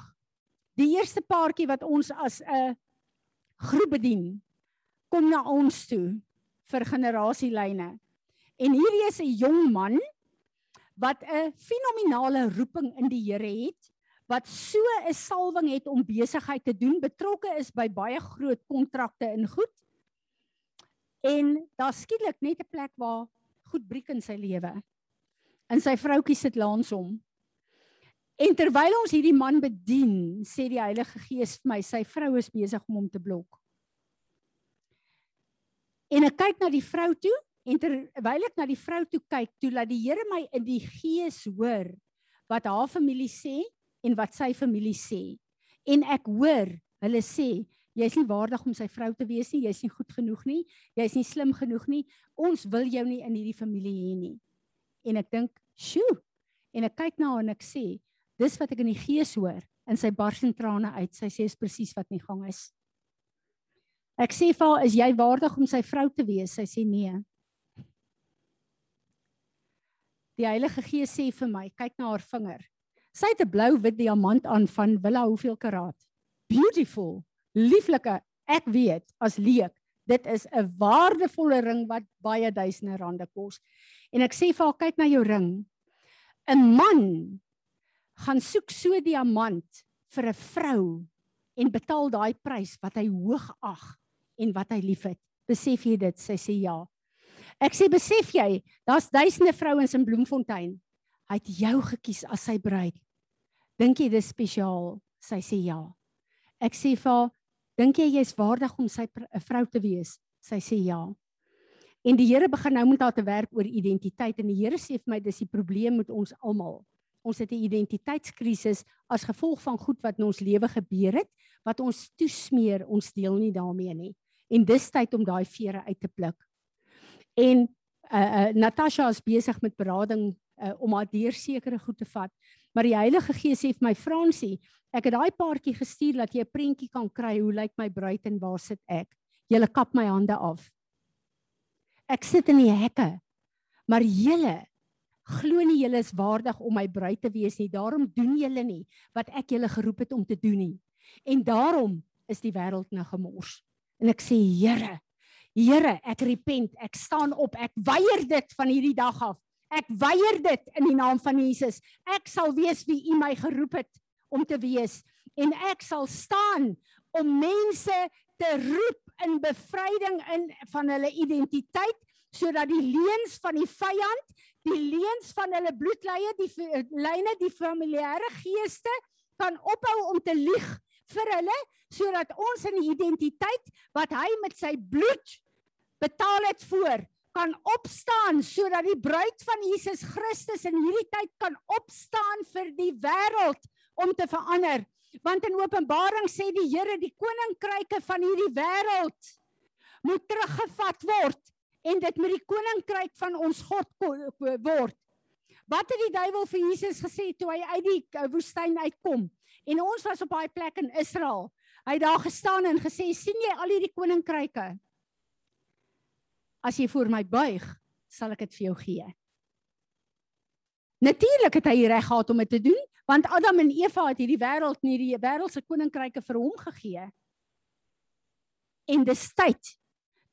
die eerste paartjie wat ons as 'n groep bedien, kom na ons toe vir generasielyne. En hierdie is 'n jong man wat 'n fenominale roeping in die Here het, wat so 'n salwing het om besigheid te doen, betrokke is by baie groot kontrakte in goed. En daar skielik net 'n plek waar goed breek in sy lewe. En sy vroutjie sit langs hom. En terwyl ons hierdie man bedien, sê die Heilige Gees vir my, sy vrou is besig om hom te blok. En ek kyk na die vrou toe en terwyl ek na die vrou toe kyk, toe laat die Here my in die gees hoor wat haar familie sê en wat sy familie sê. En ek hoor hulle sê jy's nie waardig om sy vrou te wees nie, jy's nie goed genoeg nie, jy's nie slim genoeg nie. Ons wil jou nie in hierdie familie hê nie. En ek dink, "Sjoe." En ek kyk na haar en ek sê, "Dis wat ek in die gees hoor." En sy bars in trane uit. Sy sê is presies wat nie gang is. Ek sê vir haar, "Is jy waardig om sy vrou te wees?" Sy sê nee. Die Heilige Gees sê vir my, kyk na haar vinger. Sy het 'n blou-wit diamant aan van willa hoeveel karaat. Beautiful, lieflike. Ek weet as leek, dit is 'n waardevolle ring wat baie duisende rande kos. En ek sê vir haar, kyk na jou ring. 'n Man gaan soek so 'n diamant vir 'n vrou en betaal daai prys wat hy hoog ag en wat hy liefhet. Besef jy dit? Sy sê ja. Ek sê besef jy, daar's duisende vrouens in Bloemfontein. Hy het jou gekies as sy bruid. Dink jy dis spesiaal? Sy sê ja. Ek sê vir haar, dink jy jy's waardig om sy 'n vrou te wees? Sy sê ja. En die Here begin nou met haar te werk oor identiteit en die Here sê vir my dis die probleem met ons almal. Ons het 'n identiteitskrisis as gevolg van goed wat in ons lewe gebeur het wat ons toesmeer, ons deel nie daarmee nie. En dis tyd om daai vere uit te pluk. En uh, uh Natasha is besig met berading uh, om haar deur sekere goed te vat. Maar die Heilige Gees sê vir my Fransie, ek het daai paartjie gestuur dat jy 'n prentjie kan kry hoe lyk my bruid en waar sit ek? Julle kap my hande af. Ek sit in die hekke. Maar julle glo nie julle is waardig om my bruid te wees nie. Daarom doen julle nie wat ek julle geroep het om te doen nie. En daarom is die wêreld nou gemors. En ek sê Here, Here, ek repent, ek staan op, ek weier dit van hierdie dag af. Ek weier dit in die naam van Jesus. Ek sal wees wie U my geroep het om te wees en ek sal staan om mense te roep in bevryding in van hulle identiteit sodat die leuns van die vyand, die leuns van hulle bloedlye, die lyne, die familiêre geeste kan ophou om te lieg vir hulle sodat ons in die identiteit wat hy met sy bloed betaal het voor kan opstaan sodat die bruid van Jesus Christus in hierdie tyd kan opstaan vir die wêreld om te verander want in Openbaring sê die Here die koninkryke van hierdie wêreld moet teruggevat word en dit met die koninkryk van ons God word. Wat het die duiwel vir Jesus gesê toe hy uit die eh, woestyn uitkom? En ons was op daai plek in Israel. Hy het daar gestaan en gesê: "Sien jy al hierdie koninkryke? As jy voor my buig, sal ek dit vir jou gee. Natuurlik het hy reg gehad om dit te doen, want Adam en Eva het hierdie wêreld nie die wêreldse koninkryke vir hom gegee. En dis tyd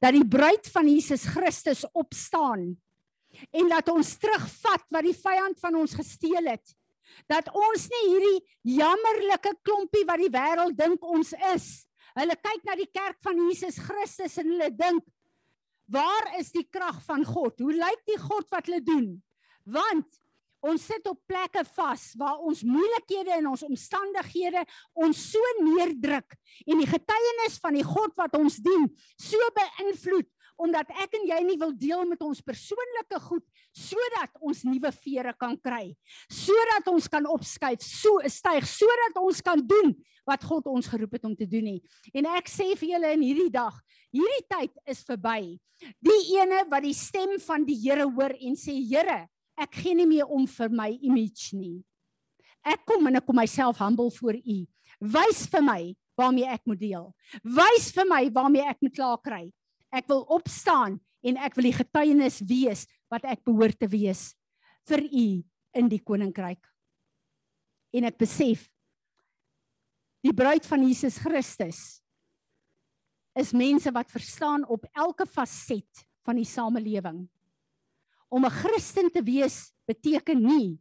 dat die bruid van Jesus Christus opstaan en laat ons terugvat wat die vyand van ons gesteel het. Dat ons nie hierdie jammerlike klompie wat die wêreld dink ons is. Hulle kyk na die kerk van Jesus Christus en hulle dink Waar is die krag van God? Hoe lyk die God wat hulle doen? Want ons sit op plekke vas waar ons moeilikhede en ons omstandighede ons so neerdruk en die getuienis van die God wat ons dien so beïnvloed omdat ek en jy nie wil deel met ons persoonlike goed sodat ons nuwe vere kan kry sodat ons kan opskuif so styg sodat ons kan doen wat God ons geroep het om te doen nie. En ek sê vir julle in hierdie dag hierdie tyd is verby. Die ene wat die stem van die Here hoor en sê Here ek gee nie meer om vir my image nie. Ek kom en ek kom myself humble voor u. Wys vir my waarmee ek moet deel. Wys vir my waarmee ek moet klaar kry Ek wil opstaan en ek wil die getuienis wees wat ek behoort te wees vir u in die koninkryk. En ek besef die bruid van Jesus Christus is mense wat verstaan op elke faset van die samelewing. Om 'n Christen te wees beteken nie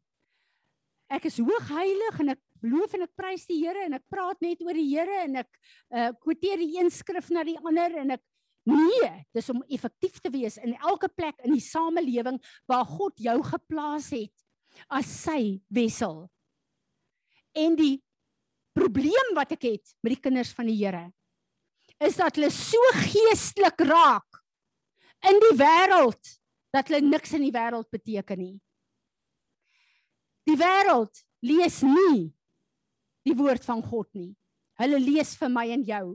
ek is hoog heilig en ek beloof en ek prys die Here en ek praat net oor die Here en ek uh quoteer die een skrif na die ander en ek Nee, dis om effektief te wees in elke plek in die samelewing waar God jou geplaas het as sy wissel. En die probleem wat ek het met die kinders van die Here is dat hulle so geestelik raak in die wêreld dat hulle niks in die wêreld beteken nie. Die wêreld lees nie die woord van God nie. Hulle lees vir my en jou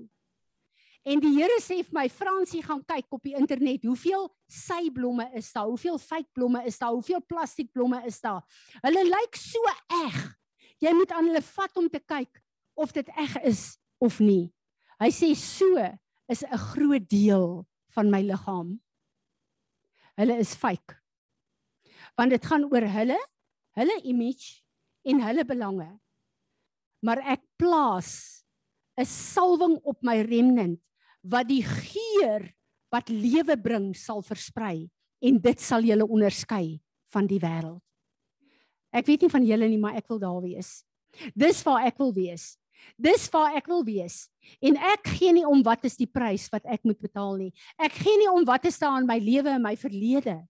En die Here sê vir my, Fransie, gaan kyk op die internet, hoeveel syblomme is daar? Hoeveel fake blomme is daar? Hoeveel plastiekblomme is daar? Hulle lyk so eg. Jy moet aan hulle vat om te kyk of dit eg is of nie. Hy sê so is 'n groot deel van my liggaam. Hulle is fake. Want dit gaan oor hulle, hulle image en hulle belange. Maar ek plaas 'n salwing op my remnant wat die geur wat lewe bring sal versprei en dit sal julle onderskei van die wêreld. Ek weet nie van julle nie, maar ek wil daar wees. Dis waar ek wil wees. Dis waar ek wil wees. En ek gee nie om wat is die prys wat ek moet betaal nie. Ek gee nie om wat is daar in my lewe en my verlede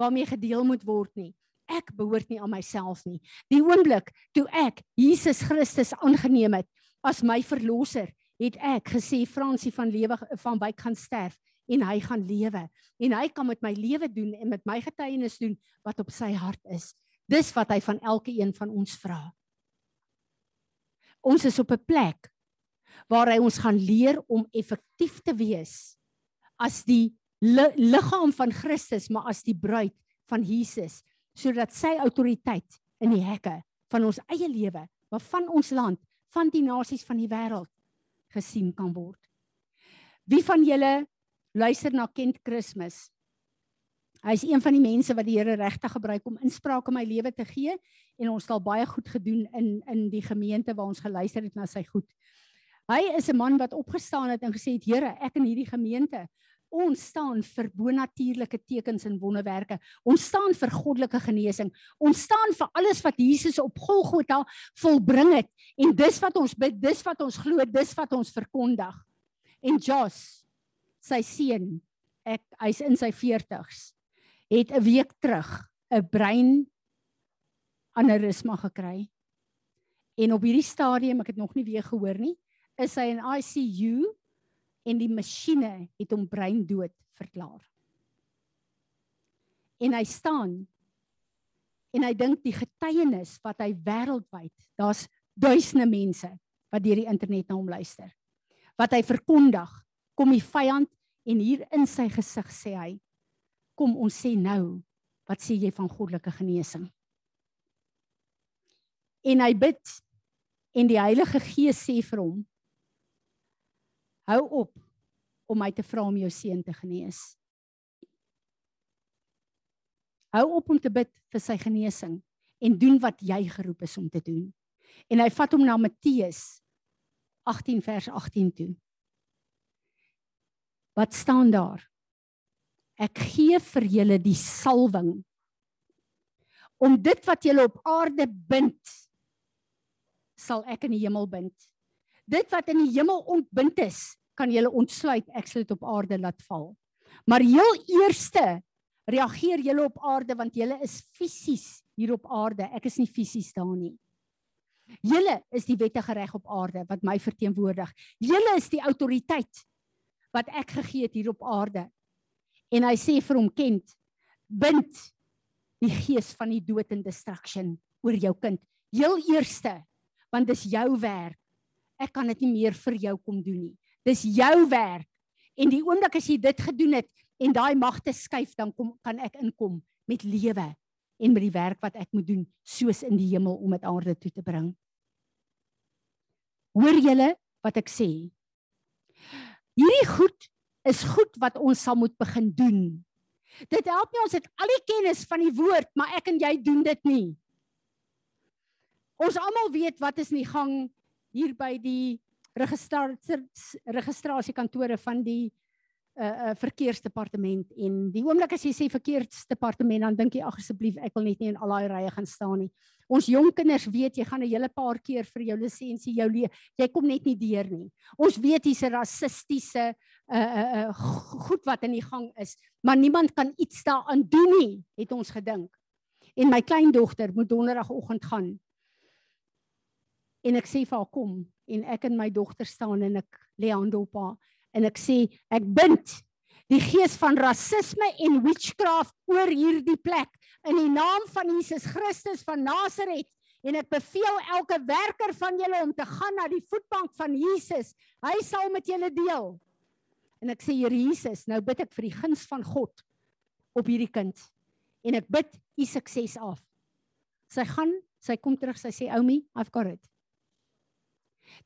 waarmee gedeel moet word nie. Ek behoort nie aan myself nie. Die oomblik toe ek Jesus Christus aangeneem het as my verlosser, het ek gesê Fransie van lewe van byk gaan sterf en hy gaan lewe en hy kan met my lewe doen en met my getuienis doen wat op sy hart is. Dis wat hy van elke een van ons vra. Ons is op 'n plek waar hy ons gaan leer om effektief te wees as die li liggaam van Christus, maar as die bruid van Jesus, sodat sy autoriteit in die hekke van ons eie lewe, maar van ons land, van die nasies van die wêreld gesien kan word. Wie van julle luister na Kent Kersfees. Hy is een van die mense wat die Here regtig gebruik om inspraak in my lewe te gee en ons het al baie goed gedoen in in die gemeente waar ons geluister het na sy goed. Hy is 'n man wat opgestaan het en gesê het Here, ek in hierdie gemeente Ons staan vir bonatuurlike tekens en wonderwerke. Ons staan vir goddelike genesing. Ons staan vir alles wat Jesus op Golgotha volbring het en dis wat ons bid, dis wat ons glo, dis wat ons verkondig. En Jos sy seun, ek hy's in sy 40's, het 'n week terug 'n brein aneurysma gekry. En op hierdie stadium, ek het nog nie weer gehoor nie, is hy in ICU en die masjiene het hom brein dood verklaar. En hy staan en hy dink die getuienis wat hy wêreldwyd, daar's duisende mense wat deur die internet na hom luister. Wat hy verkondig kom die vyand en hier in sy gesig sê hy kom ons sê nou wat sê jy van goddelike genesing en hy bid en die Heilige Gees sê vir hom hou op om my te vra om jou seun te genees hou op om te bid vir sy genesing en doen wat jy geroep is om te doen en hy vat hom na Matteus 18 vers 18 toe Wat staan daar? Ek gee vir julle die salwing om dit wat julle op aarde bind sal ek in die hemel bind. Dit wat in die hemel ontbind is, kan julle ontsluit, ek sal dit op aarde laat val. Maar heel eerste reageer julle op aarde want julle is fisies hier op aarde. Ek is nie fisies daar nie. Julle is die wettige reg op aarde wat my verteenwoordig. Julle is die autoriteit wat ek gegee het hier op aarde. En hy sê vir hom kent bind die gees van die dood en destruction oor jou kind. Heel eerste want dis jou werk. Ek kan dit nie meer vir jou kom doen nie. Dis jou werk. En die oomblik as jy dit gedoen het en daai magte skuif dan kom kan ek inkom met lewe en met die werk wat ek moet doen soos in die hemel om dit aarde toe te bring. Hoor julle wat ek sê? Hierdie goed is goed wat ons sal moet begin doen. Dit help nie ons het al die kennis van die woord, maar ek en jy doen dit nie. Ons almal weet wat is in die gang hier by die registrasiekantore van die uh uh verkeersdepartement en die oomblik as jy sê verkeersdepartement dan dink jy ag asseblief ek wil net nie in al daai rye gaan staan nie. Ons jong kinders weet jy gaan 'n hele paar keer vir jou lisensie jou jy kom net nie deur nie. Ons weet hier's 'n rassistiese uh uh uh goed wat in die gang is, maar niemand kan iets daaraan doen nie, het ons gedink. En my kleindogter moet donderdagoggend gaan. En ek sê vir haar kom en ek en my dogter staan en ek lê hande op haar en ek sê ek bind die gees van rasisme en witchcraft oor hierdie plek in die naam van Jesus Christus van Nasaret en ek beveel elke werker van julle om te gaan na die voetbank van Jesus. Hy sal met julle deel. En ek sê Here Jesus, nou bid ek vir die guns van God op hierdie kind. En ek bid u sukses af. Sy gaan, sy kom terug, sy sê Oumi, I've got it.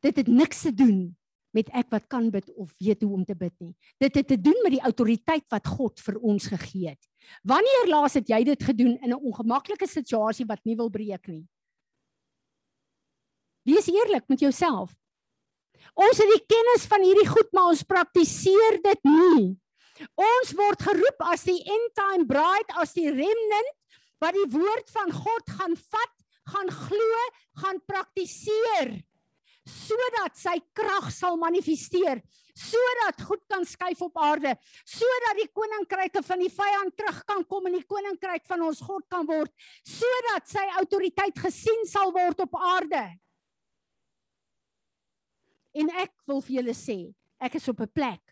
Dit het niks te doen met ek wat kan bid of weet hoe om te bid nie. Dit het te doen met die autoriteit wat God vir ons gegee het. Wanneer laas het jy dit gedoen in 'n ongemaklike situasie wat nie wil breek nie? Wees eerlik met jouself. Ons het die kennis van hierdie goed, maar ons praktiseer dit nie. Ons word geroep as die end time bride, as die remnant wat die woord van God gaan vat, gaan glo, gaan praktiseer sodat sy krag sal manifesteer, sodat goed kan skuif op aarde, sodat die koninkryke van die vyand terug kan kom en die koninkryk van ons God kan word, sodat sy autoriteit gesien sal word op aarde. En ek wil vir julle sê, ek is op 'n plek.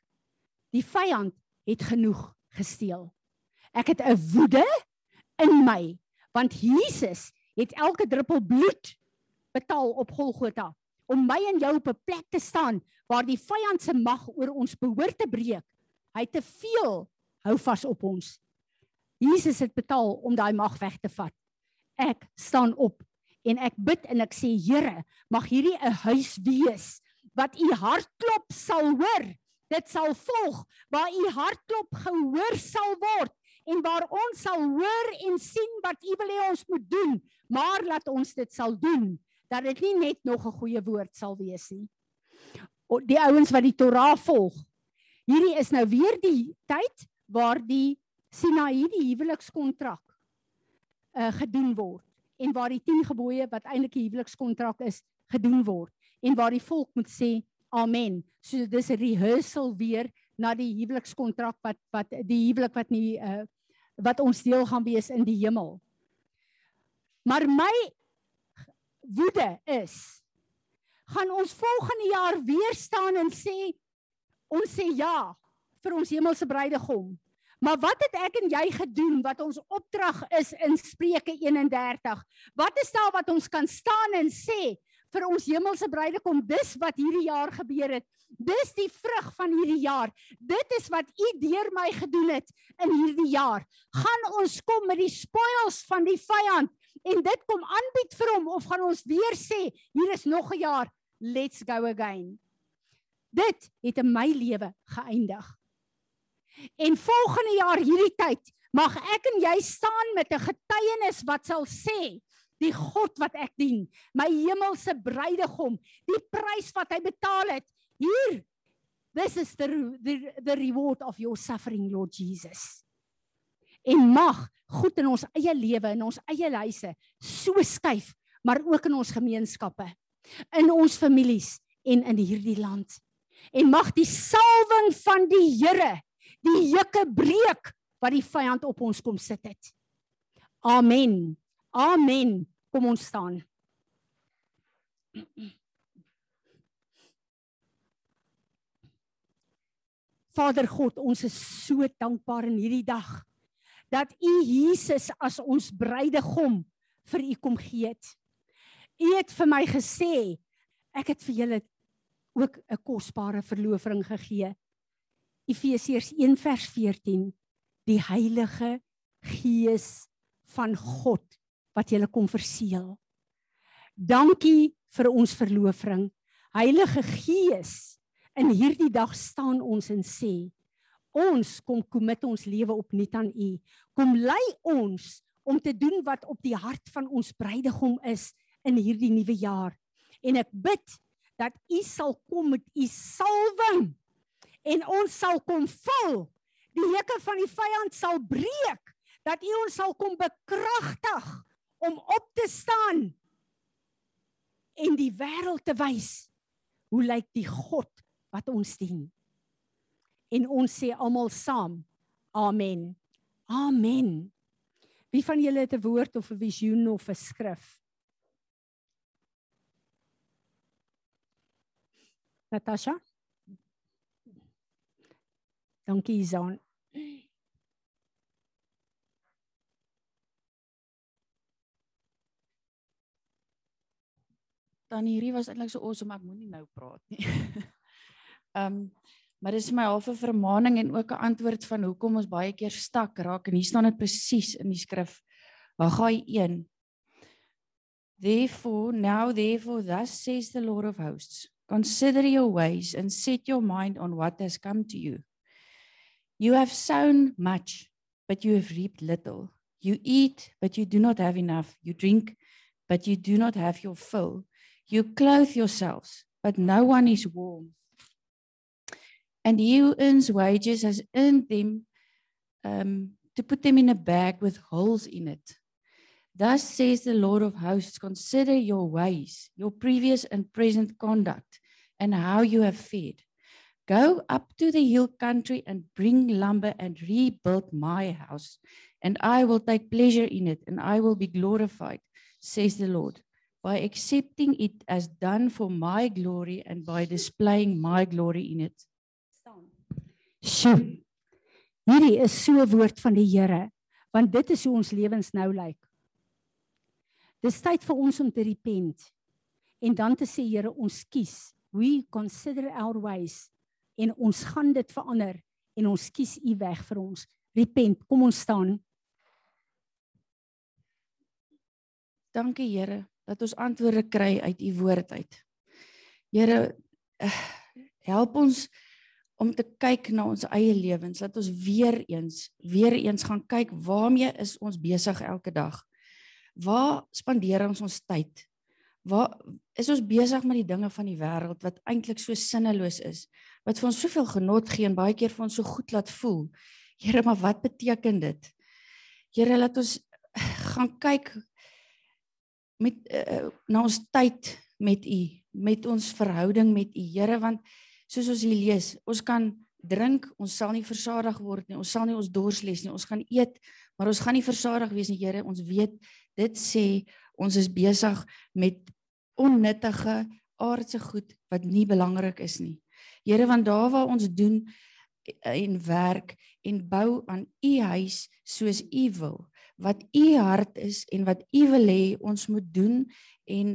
Die vyand het genoeg gesteel. Ek het 'n woede in my want Jesus het elke druppel bloed betaal op Golgotha om my en jou op 'n plek te staan waar die vyand se mag oor ons behoort te breek. Hy te veel hou vas op ons. Jesus het betaal om daai mag weg te vat. Ek staan op en ek bid en ek sê Here, mag hierdie 'n huis wees wat u hartklop sal hoor. Dit sal volg waar u hartklop gehoor sal word en waar ons sal hoor en sien wat u wil hê ons moet doen, maar laat ons dit sal doen dat dit nie net nog 'n goeie woord sal wees nie. Die ouens wat die Torah volg. Hierdie is nou weer die tyd waar die Sinaï die huwelikskontrak uh gedoen word en waar die 10 gebooie wat eintlik 'n huwelikskontrak is gedoen word en waar die volk moet sê amen. So dis 'n rehearsal weer na die huwelikskontrak wat wat die huwelik wat nie uh wat ons deel gaan wees in die hemel. Maar my woede is gaan ons volgende jaar weer staan en sê ons sê ja vir ons hemelse bruidegom. Maar wat het ek en jy gedoen wat ons opdrag is in Spreuke 31? Wat is daar wat ons kan staan en sê vir ons hemelse bruidegom dis wat hierdie jaar gebeur het? Dis die vrug van hierdie jaar. Dit is wat u deur my gedoen het in hierdie jaar. Gaan ons kom met die spoils van die vyand en dit kom aanbied vir hom of gaan ons weer sê hier is nog 'n jaar. Let's go again. Dit het in my lewe geëindig. En volgende jaar hierdie tyd mag ek en jy staan met 'n getuienis wat sal sê die God wat ek dien my hemelse bruidegom die prys wat hy betaal het hier this is the the, the reward of your suffering lord jesus en mag goed in ons eie lewe en ons eie huise so skuif, maar ook in ons gemeenskappe, in ons families en in hierdie land. En mag die salwing van die Here die juke breek wat die vyand op ons kom sit het. Amen. Amen. Kom ons staan. Vader God, ons is so dankbaar in hierdie dag dat u Jesus as ons bruidegom vir u kom gee het. U het vir my gesê ek het vir julle ook 'n kosbare verlovering gegee. Efesiërs 1:14 Die Heilige Gees van God wat julle kom verseël. Dankie vir ons verlovering. Heilige Gees, in hierdie dag staan ons en sê ons kom kommit ons lewe opnuut aan U. Kom lei ons om te doen wat op die hart van ons bruidegom is in hierdie nuwe jaar. En ek bid dat U sal kom met U salwing en ons sal kom vul. Die hekke van die vyand sal breek. Dat U ons sal kom bekragtig om op te staan en die wêreld te wys hoe lyk die God wat ons dien en ons sê almal saam amen. Amen. Wie van julle het 'n woord of 'n visioen of 'n skrif? Natasha? Dankie Izan.
Dan hierdie was eintlik so awesome ek moenie nou praat nie. [LAUGHS] Ehm um, Maar dis my halfe vermaaning en ook 'n antwoord van hoekom ons baie keer stak raak en hier staan dit presies in die skrif. Haggai 1. Therefore now therefore thus says the Lord of hosts Consider your ways and set your mind on what has come to you. You have sown much, but you have reaped little. You eat, but you do not have enough. You drink, but you do not have your fill. You clothe yourselves, but no one is warm. And he who earns wages has earned them um, to put them in a bag with holes in it. Thus says the Lord of hosts Consider your ways, your previous and present conduct, and how you have fared. Go up to the hill country and bring lumber and rebuild my house, and I will take pleasure in it, and I will be glorified, says the Lord, by accepting it as done for my glory and by displaying my glory in it.
Sjoe. Hierdie is so 'n woord van die Here, want dit is hoe ons lewens nou lyk. Dis tyd vir ons om te repent en dan te sê Here, ons kies. We consider our ways en ons gaan dit verander en ons kies U weg vir ons. Repent, kom ons staan.
Dankie Here dat ons antwoorde kry uit U woord uit. Here, eh, help ons om te kyk na ons eie lewens, dat ons weer eens weer eens gaan kyk waarmee is ons besig elke dag? Waar spandeer ons ons tyd? Waar is ons besig met die dinge van die wêreld wat eintlik so sinneloos is? Wat vir ons soveel genot gee en baie keer vir ons so goed laat voel. Here, maar wat beteken dit? Here, laat ons [SIGHS] gaan kyk met uh, na ons tyd met U, met ons verhouding met U, Here, want soos ons hier lees, ons kan drink, ons sal nie versadig word nie. Ons sal nie ons dors les nie. Ons gaan eet, maar ons gaan nie versadig wees nie, Here. Ons weet dit sê ons is besig met onnuttige aardse goed wat nie belangrik is nie. Here, want daar waar ons doen en werk en bou aan u huis soos u wil, wat u hart is en wat u wil hê ons moet doen en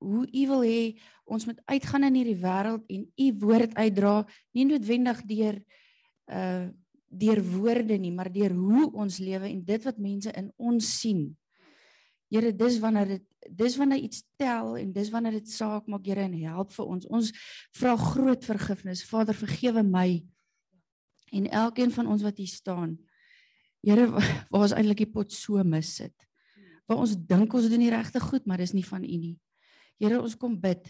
hoe u wil hê ons moet uitgaan in hierdie wêreld en u woord uitdra nie noodwendig deur uh deur woorde nie maar deur hoe ons lewe en dit wat mense in ons sien. Here dis wanneer dit dis wanneer iets tel en dis wanneer dit saak maak Here en help vir ons. Ons vra groot vergifnis. Vader vergewe my en elkeen van ons wat hier staan. Here waar ons eintlik die pot so mis sit. Waar ons dink ons doen die regte goed maar dis nie van U nie. Here, ons kom bid.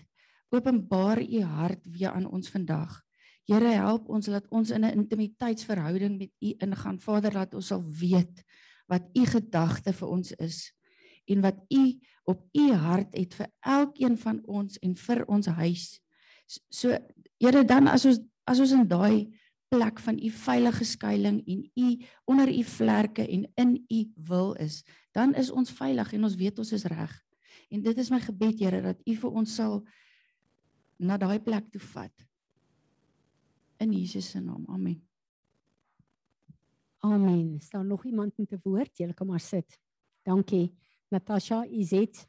Openbaar u hart weer aan ons vandag. Here, help ons dat ons in 'n intimiteitsverhouding met u ingaan. Vader, laat ons sal weet wat u gedagte vir ons is en wat u op u hart het vir elkeen van ons en vir ons huis. So, Here, dan as ons as ons in daai plek van u veilige skuilings en u onder u vlerke en in u wil is, dan is ons veilig en ons weet ons is reg. En dit is my gebed, Here, dat U vir ons sal na daai plek toe vat. In Jesus se naam. Amen.
Amen. Is daar nog iemand met 'n woord? Julle kan maar sit. Dankie. Natasha, Izet.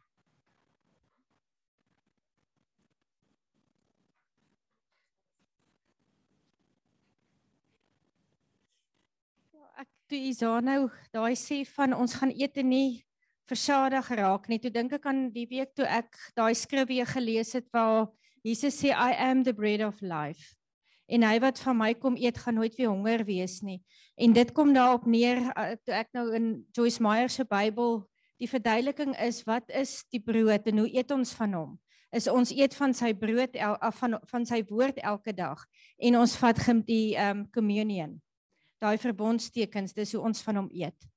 Ja, ek toe Isa nou daai sê van ons gaan eet en nie versadig geraak nie. Toe dink ek aan die week toe ek daai skrif weer gelees het waar Jesus sê I am the bread of life. En hy wat van my kom eet gaan nooit weer honger wees nie. En dit kom daarop neer uh, toe ek nou in Joyce Meyer se Bybel die verduideliking is wat is die brood en hoe eet ons van hom? Is ons eet van sy brood af van van sy woord elke dag en ons vat die um communion. Daai verbondstekens, dis hoe ons van hom eet.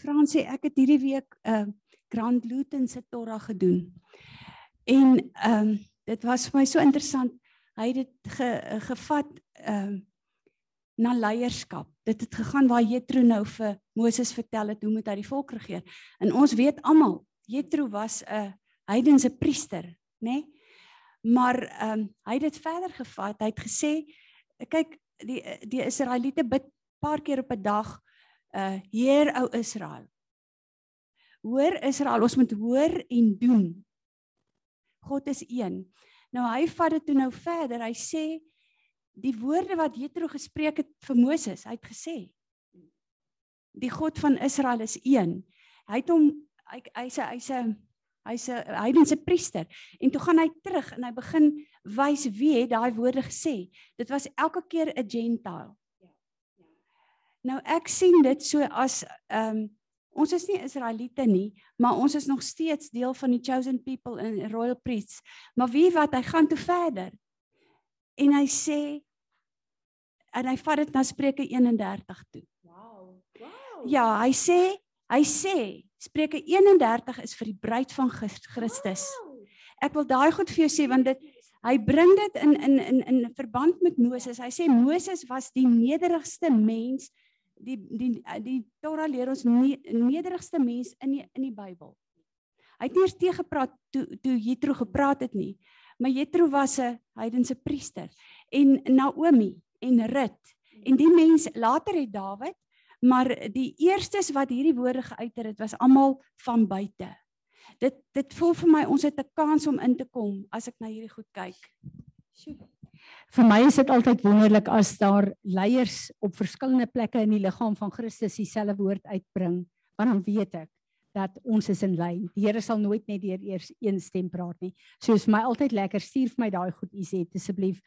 Fransie, ek het hierdie week 'n uh, Grand Luton se Torah gedoen. En ehm um, dit was vir my so interessant. Hy het dit ge, gevat ehm um, na leierskap. Dit het gegaan waar Jethro nou vir Moses vertel het hoe moet hy die volk regeer. En ons weet almal, Jethro was 'n heidense priester, nê? Nee? Maar ehm um, hy het dit verder gevat. Hy het gesê kyk die die Israeliete bid paar keer op 'n dag uh Heer ou Israel. Hoor Israel, ons moet hoor en doen. God is een. Nou hy vat dit toe nou verder. Hy sê die woorde wat Jethro gespreek het vir Moses, hy het gesê die God van Israel is een. Hy het hom hy hy sê hy sê Hy's 'n heidense priester. En toe gaan hy terug en hy begin wys wie het daai woorde gesê. Dit was elke keer 'n gentile. Nou ek sien dit so as ehm um, ons is nie Israeliete nie, maar ons is nog steeds deel van die chosen people in royal priests. Maar wie wat hy gaan toe verder. En hy sê en hy vat dit na Spreuke 31 toe.
Wow. Wow.
Ja, hy sê hy sê Spreuke 31 is vir die bruid van Christus. Ek wil daai goed vir jou sê want dit hy bring dit in in in in verband met Moses. Hy sê Moses was die nederigste mens die die die Torah leer ons nie nederigste mens in die in die Bybel. Hy het nie eers teë gepraat toe toe Jethro gepraat het nie. Maar Jethro was 'n heidense priester en Naomi en Rut en die mense later het Dawid maar die eerstes wat hierdie woorde geuit het, was almal van buite. Dit dit voel vir my ons het 'n kans om in te kom as ek na hierdie goed kyk.
Sjoe. Vir my is dit altyd wonderlik as daar leiers op verskillende plekke in die liggaam van Christus dieselfde woord uitbring, want dan weet ek dat ons is in lyn. Die Here sal nooit net deur eers een stem praat nie. So is vir my altyd lekker stuur vir my daai goed Iset asseblief.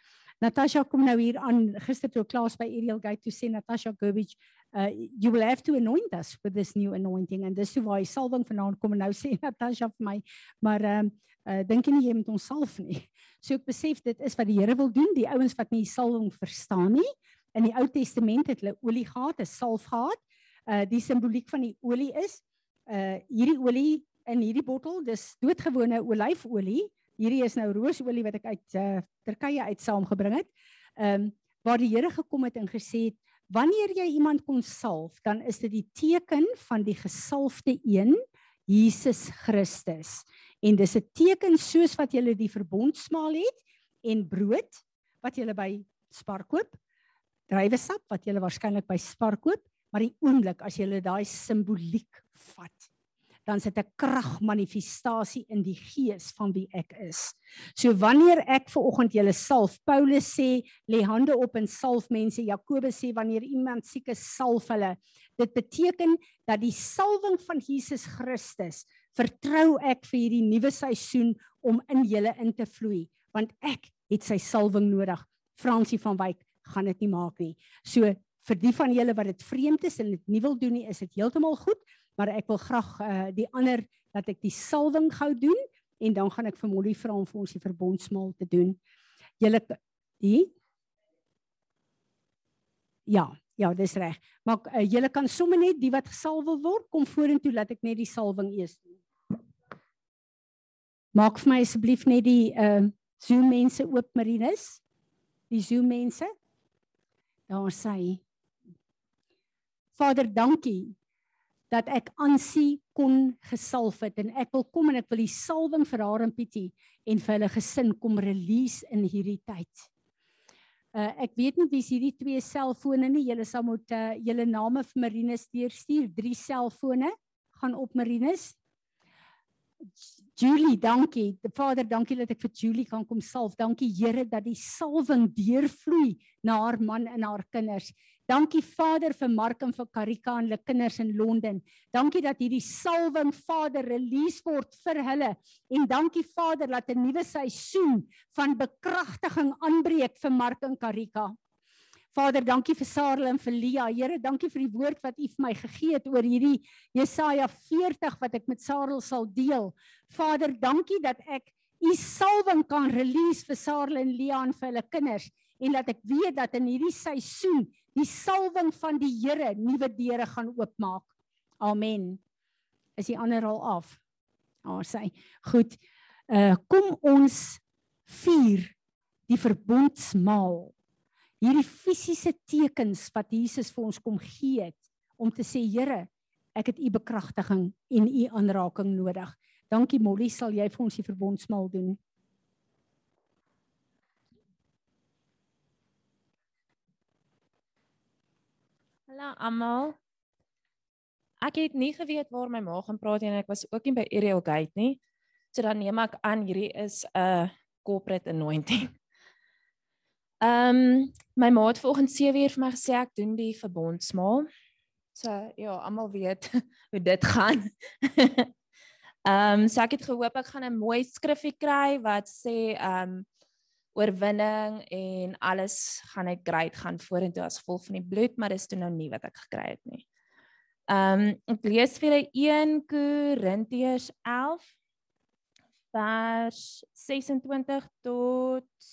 Natasha kom nou hier aan gister toe klas by Ariel Gate toe sê Natasha Gurbich uh you will have to anoint us with this new anointing and dis hoe hy salwing vanaand kom en nou [LAUGHS] sê Natasha vir my maar ehm um, uh dink nie jy moet ons salf nie. So ek besef dit is wat die Here wil doen, die ouens wat nie salwing verstaan nie. In die Ou Testament het hulle olie gehad, 'n salf gehad. Uh die simboliek van die olie is uh hierdie olie in hierdie bottel, dis doodgewone olyfolie. Hierdie is nou roosolie wat ek uit uh, Turkye uit saamgebring het. Ehm um, waar die Here gekom het en gesê het wanneer jy iemand kon salf, dan is dit die teken van die gesalfde een, Jesus Christus. En dis 'n teken soos wat jy die verbondsmaal het en brood wat jy by Spar koop, druiwesap wat jy waarskynlik by Spar koop, maar die oomblik as jy daai simboliek vat dan sit 'n kragmanifestasie in die gees van wie ek is. So wanneer ek ver oggend julle salf, Paulus sê lê hande op en salf mense. Jakobus sê wanneer iemand siek is, salf hulle. Dit beteken dat die salwing van Jesus Christus vertrou ek vir hierdie nuwe seisoen om in julle in te vloei, want ek het sy salwing nodig. Fransie van Wyk gaan dit nie maak nie. So vir die van julle wat dit vreemd is en dit nie wil doen nie, is dit heeltemal goed maar ek wil graag uh, die ander dat ek die salwing gou doen en dan gaan ek vir Molly vra om vir ons die verbondsmaal te doen. Julle die Ja, ja, dis reg. Maar uh, julle kan sommer net die wat gesalf word, kom vorentoe laat ek net die salwing eers doen. Maak vir my asseblief net die uh Zoom mense oop Marinus. Die Zoom mense. Daar sê Vader, dankie dat ek aansie kon gesalf het en ek wil kom en ek wil die salwing vir haar en Pietie en vir hulle gesin kom release in hierdie tyd. Uh ek weet nie wie is hierdie twee selfone nie. Julle sal moet uh julle name vir Marinus deurstuur. Drie selfone gaan op Marinus. Julie, dankie. Vader, dankie dat ek vir Julie kan kom salf. Dankie Here dat die salwing deurvloei na haar man en haar kinders. Dankie Vader vir Mark en vir Karika en hulle kinders in Londen. Dankie dat hierdie salwing Vader release word vir hulle. En dankie Vader dat 'n nuwe seisoen van bekragtiging aanbreek vir Mark en Karika. Vader, dankie vir Sarel en vir Lia. Here, dankie vir die woord wat U vir my gegee het oor hierdie Jesaja 40 wat ek met Sarel sal deel. Vader, dankie dat ek U salwing kan release vir Sarel en Lia en vir hulle kinders en dat ek weet dat in hierdie seisoen die salwing van die Here nuwe deure gaan oopmaak. Amen. Is die ander al af? Ah, oh, sê. Goed. Uh kom ons vier die verbondsmaal hierdie fisiese tekens wat Jesus vir ons kom gee het om te sê Here, ek het u bekragtiging en u aanraking nodig. Dankie Molly, sal jy vir ons die verbondsmaal doen?
Hallo almal. Ek het nie geweet waar my ma gaan praat en ek was ook nie by Ariel Gate nie. So dan neem ek aan hierdie is 'n corporate anointing. Ehm um, my ma het vanoggend 7 uur vir my gesê ek doen die verbondsmaal. So ja, almal weet [LAUGHS] hoe dit gaan. [LAUGHS] Ehm um, so ek het gehoop ek gaan 'n mooi skrifgie kry wat sê ehm um, oorwinning en alles gaan net great gaan vorentoe as gevolg van die bloed, maar dis toe nou nie wat ek gekry het nie. Ehm um, ek lees vir julle 1 Korintiërs 11 vers 26 tot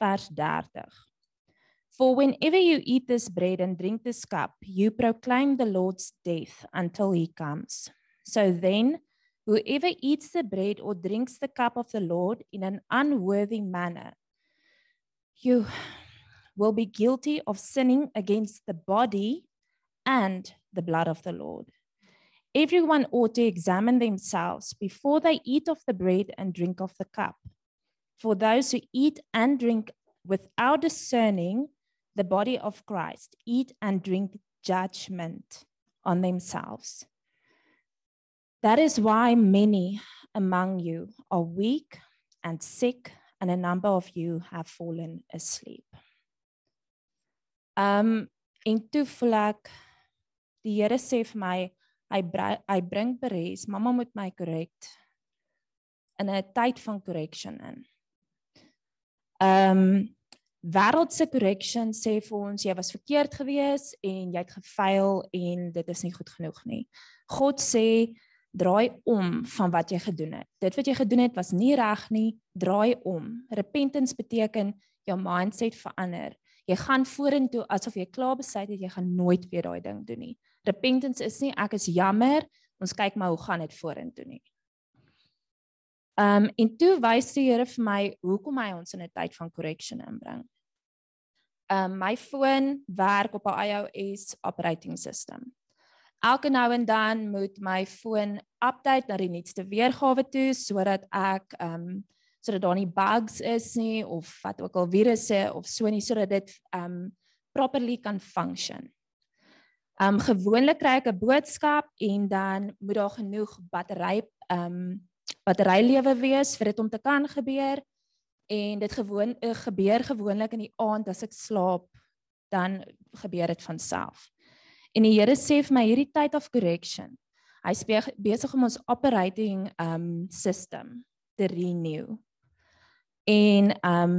vers 30. For whenever you eat this bread and drink this cup, you proclaim the Lord's death until he comes. So then, whoever eats the bread or drinks the cup of the Lord in an unworthy manner, you will be guilty of sinning against the body and the blood of the Lord. Everyone ought to examine themselves before they eat of the bread and drink of the cup. For those who eat and drink without discerning the body of Christ eat and drink judgment on themselves. That is why many among you are weak and sick, and a number of you have fallen asleep. Um en toe voel ek die Here sê vir my hy hy bring beres, mamma moet my korrek in 'n tyd van correction in. Um wêreldse correction sê vir ons jy was verkeerd gewees en jy het gefaal en dit is nie goed genoeg nie. God sê draai om van wat jy gedoen het. Dit wat jy gedoen het was nie reg nie, draai om. Repentance beteken jou mindset verander. Jy gaan vorentoe asof jy klaar besluit het jy gaan nooit weer daai ding doen nie. Repentance is nie ek is jammer, ons kyk maar hoe gaan dit vorentoe nie. Um en toe wys die Here vir my hoekom hy ons in 'n tyd van correction inbring um, my foon werk op 'n iOS operating system. Elke nou en dan moet my foon update na die nuutste weergawe toe sodat ek ehm um, sodat daar nie bugs is nie of wat ook al virusse of so nie sodat dit ehm um, properly kan function. Ehm um, gewoonlik kry ek 'n boodskap en dan moet daar genoeg battery ehm um, batterylewe wees vir dit om te kan gebeur en dit gewoon uh, gebeur gewoonlik in die aand as ek slaap dan gebeur dit van self. En die Here sê vir my hierdie tyd of correction. Hy's besig om ons operating um system te renew. En um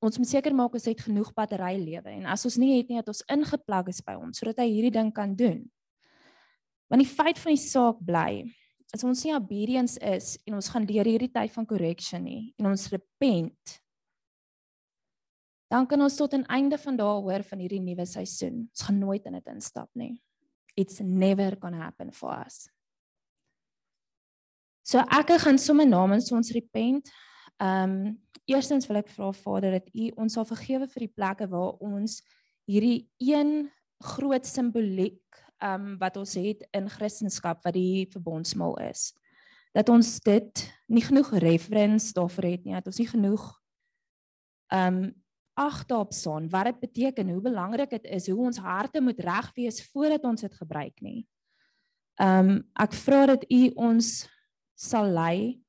ons moet seker maak ons het genoeg battery lewe en as ons nie het nie dat ons ingeplug is by ons sodat hy hierdie ding kan doen. Want die feit van die saak bly, as ons nie obedience is en ons gaan deur hierdie tyd van correction nie en ons repent dan kan ons tot 'n einde van daai hoor van hierdie nuwe seisoen. Ons gaan nooit in dit instap nie. It's never going to happen for us. So ek gaan sommer namens ons repent. Ehm um, eerstens wil ek vra Vader dat U ons sal vergewe vir die plekke waar ons hierdie een groot simboliek um wat ons het in Christendom wat die verbondsmaal is. Dat ons dit nie genoeg reference daarvoor het nie, dat ons nie genoeg um ag daarop staan wat dit beteken, hoe belangrik dit is, hoe ons harte moet reg wees voordat ons dit gebruik nie. Um ek vra dat u ons sal lei.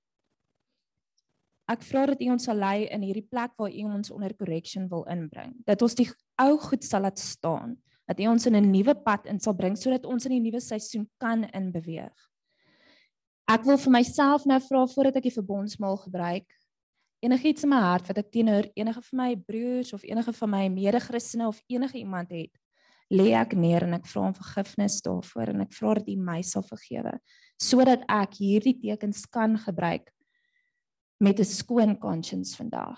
Ek vra dat u ons sal lei in hierdie plek waar u ons onder correction wil inbring. Dat ons die ou goed sal laat staan dat U ons in 'n nuwe pad in sal bring sodat ons in die nuwe seisoen kan inbeweeg. Ek wil vir myself nou vra voordat ek die verbondsmaal gebruik enigiets in my hart wat ek teenoor enige van my broers of enige van my mede-Christene of enige iemand het, lê ek neer en ek vra om vergifnis daarvoor en ek vra dat U my sal vergewe sodat ek hierdie tekens kan gebruik met 'n skoon conscience vandag.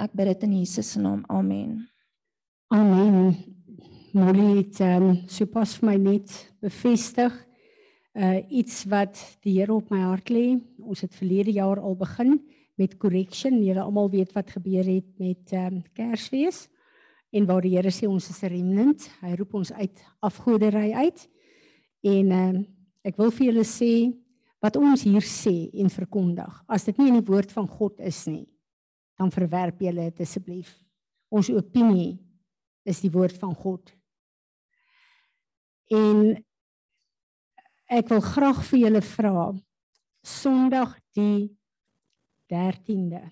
Ek bid dit in Jesus se naam. Amen.
Amen. Molly het um, so pas vir my net bevestig uh iets wat die Here op my hart lê. Ons het verlede jaar al begin met correction. Julle almal weet wat gebeur het met ehm um, Kersfees en waar die Here sê ons is 'n remnant. Hy roep ons uit afgodery uit. En ehm um, ek wil vir julle sê wat ons hier sê en verkondig. As dit nie in die woord van God is nie, dan verwerp julle dit asseblief. Ons opinie is die woord van God. En ek wil graag vir julle vra Sondag die 13de.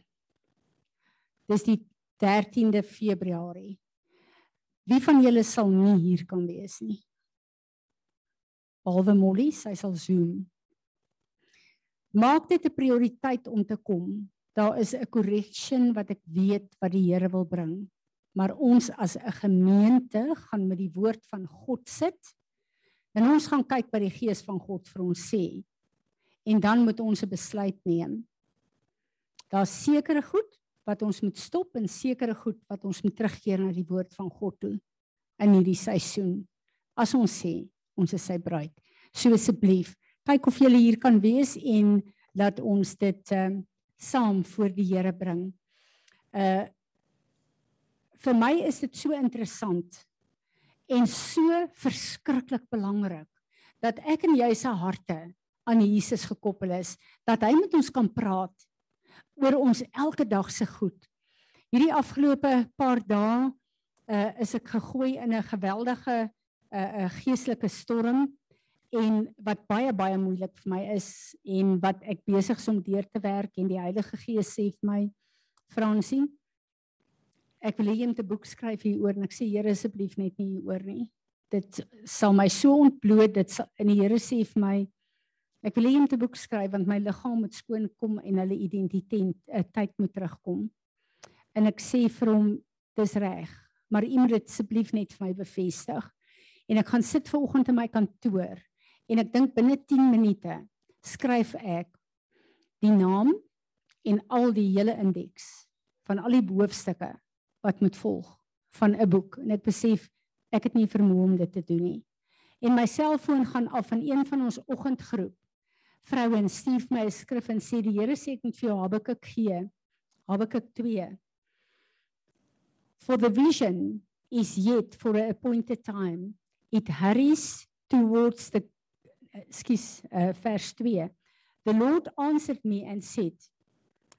Dis die 13de Februarie. Wie van julle sal nie hier kan wees nie? Behalwe Molly, sy sal Zoom.
Maak dit 'n prioriteit om te kom. Daar is 'n correction wat ek weet wat die Here wil bring. Maar ons as 'n gemeente gaan met die woord van God sit. En ons gaan kyk wat die gees van God vir ons sê. En dan moet ons 'n besluit neem. Daar's sekere goed wat ons moet stop en sekere goed wat ons moet terugkeer na die woord van God toe in hierdie seisoen. As ons sê ons is sy bruid. So asseblief, kyk of jy hier kan wees en laat ons dit ehm uh, saam voor die Here bring. Uh vir my is dit so interessant en so verskriklik belangrik dat ek en jy se harte aan Jesus gekoppel is, dat hy met ons kan praat oor ons elke dag se goed. Hierdie afgelope paar dae uh is ek gegooi in 'n geweldige uh, 'n uh, geestelike storm en wat baie baie moeilik vir my is en wat ek besig is om deur te werk en die Heilige Gees sê vir my Fransie ek wil hê jy moet 'n boek skryf hieroor en ek sê Here asseblief net nie hieroor nie dit sal my so ontbloot dit sal, en die Here sê vir my ek wil hê moet 'n boek skryf want my liggaam moet skoon kom en hulle identiteit uh, tyd moet terugkom en ek sê vir hom dis reg maar u moet dit asseblief net vir my bevestig en ek gaan sit ver oggend in my kantoor en ek dink binne 10 minute skryf ek die naam en al die hele indeks van al die hoofstukke wat moet volg van 'n boek en ek besef ek het nie vermoë om dit te doen nie. En my selfoon gaan af van een van ons oggendgroep. Vroue stuur my 'n skrif en sê die Here sê ek moet vir jou Habakuk gee. Habakuk 2. For the vision is yet for a appointed time. It hurries towards the skus uh, vers 2 The Lord answered me and said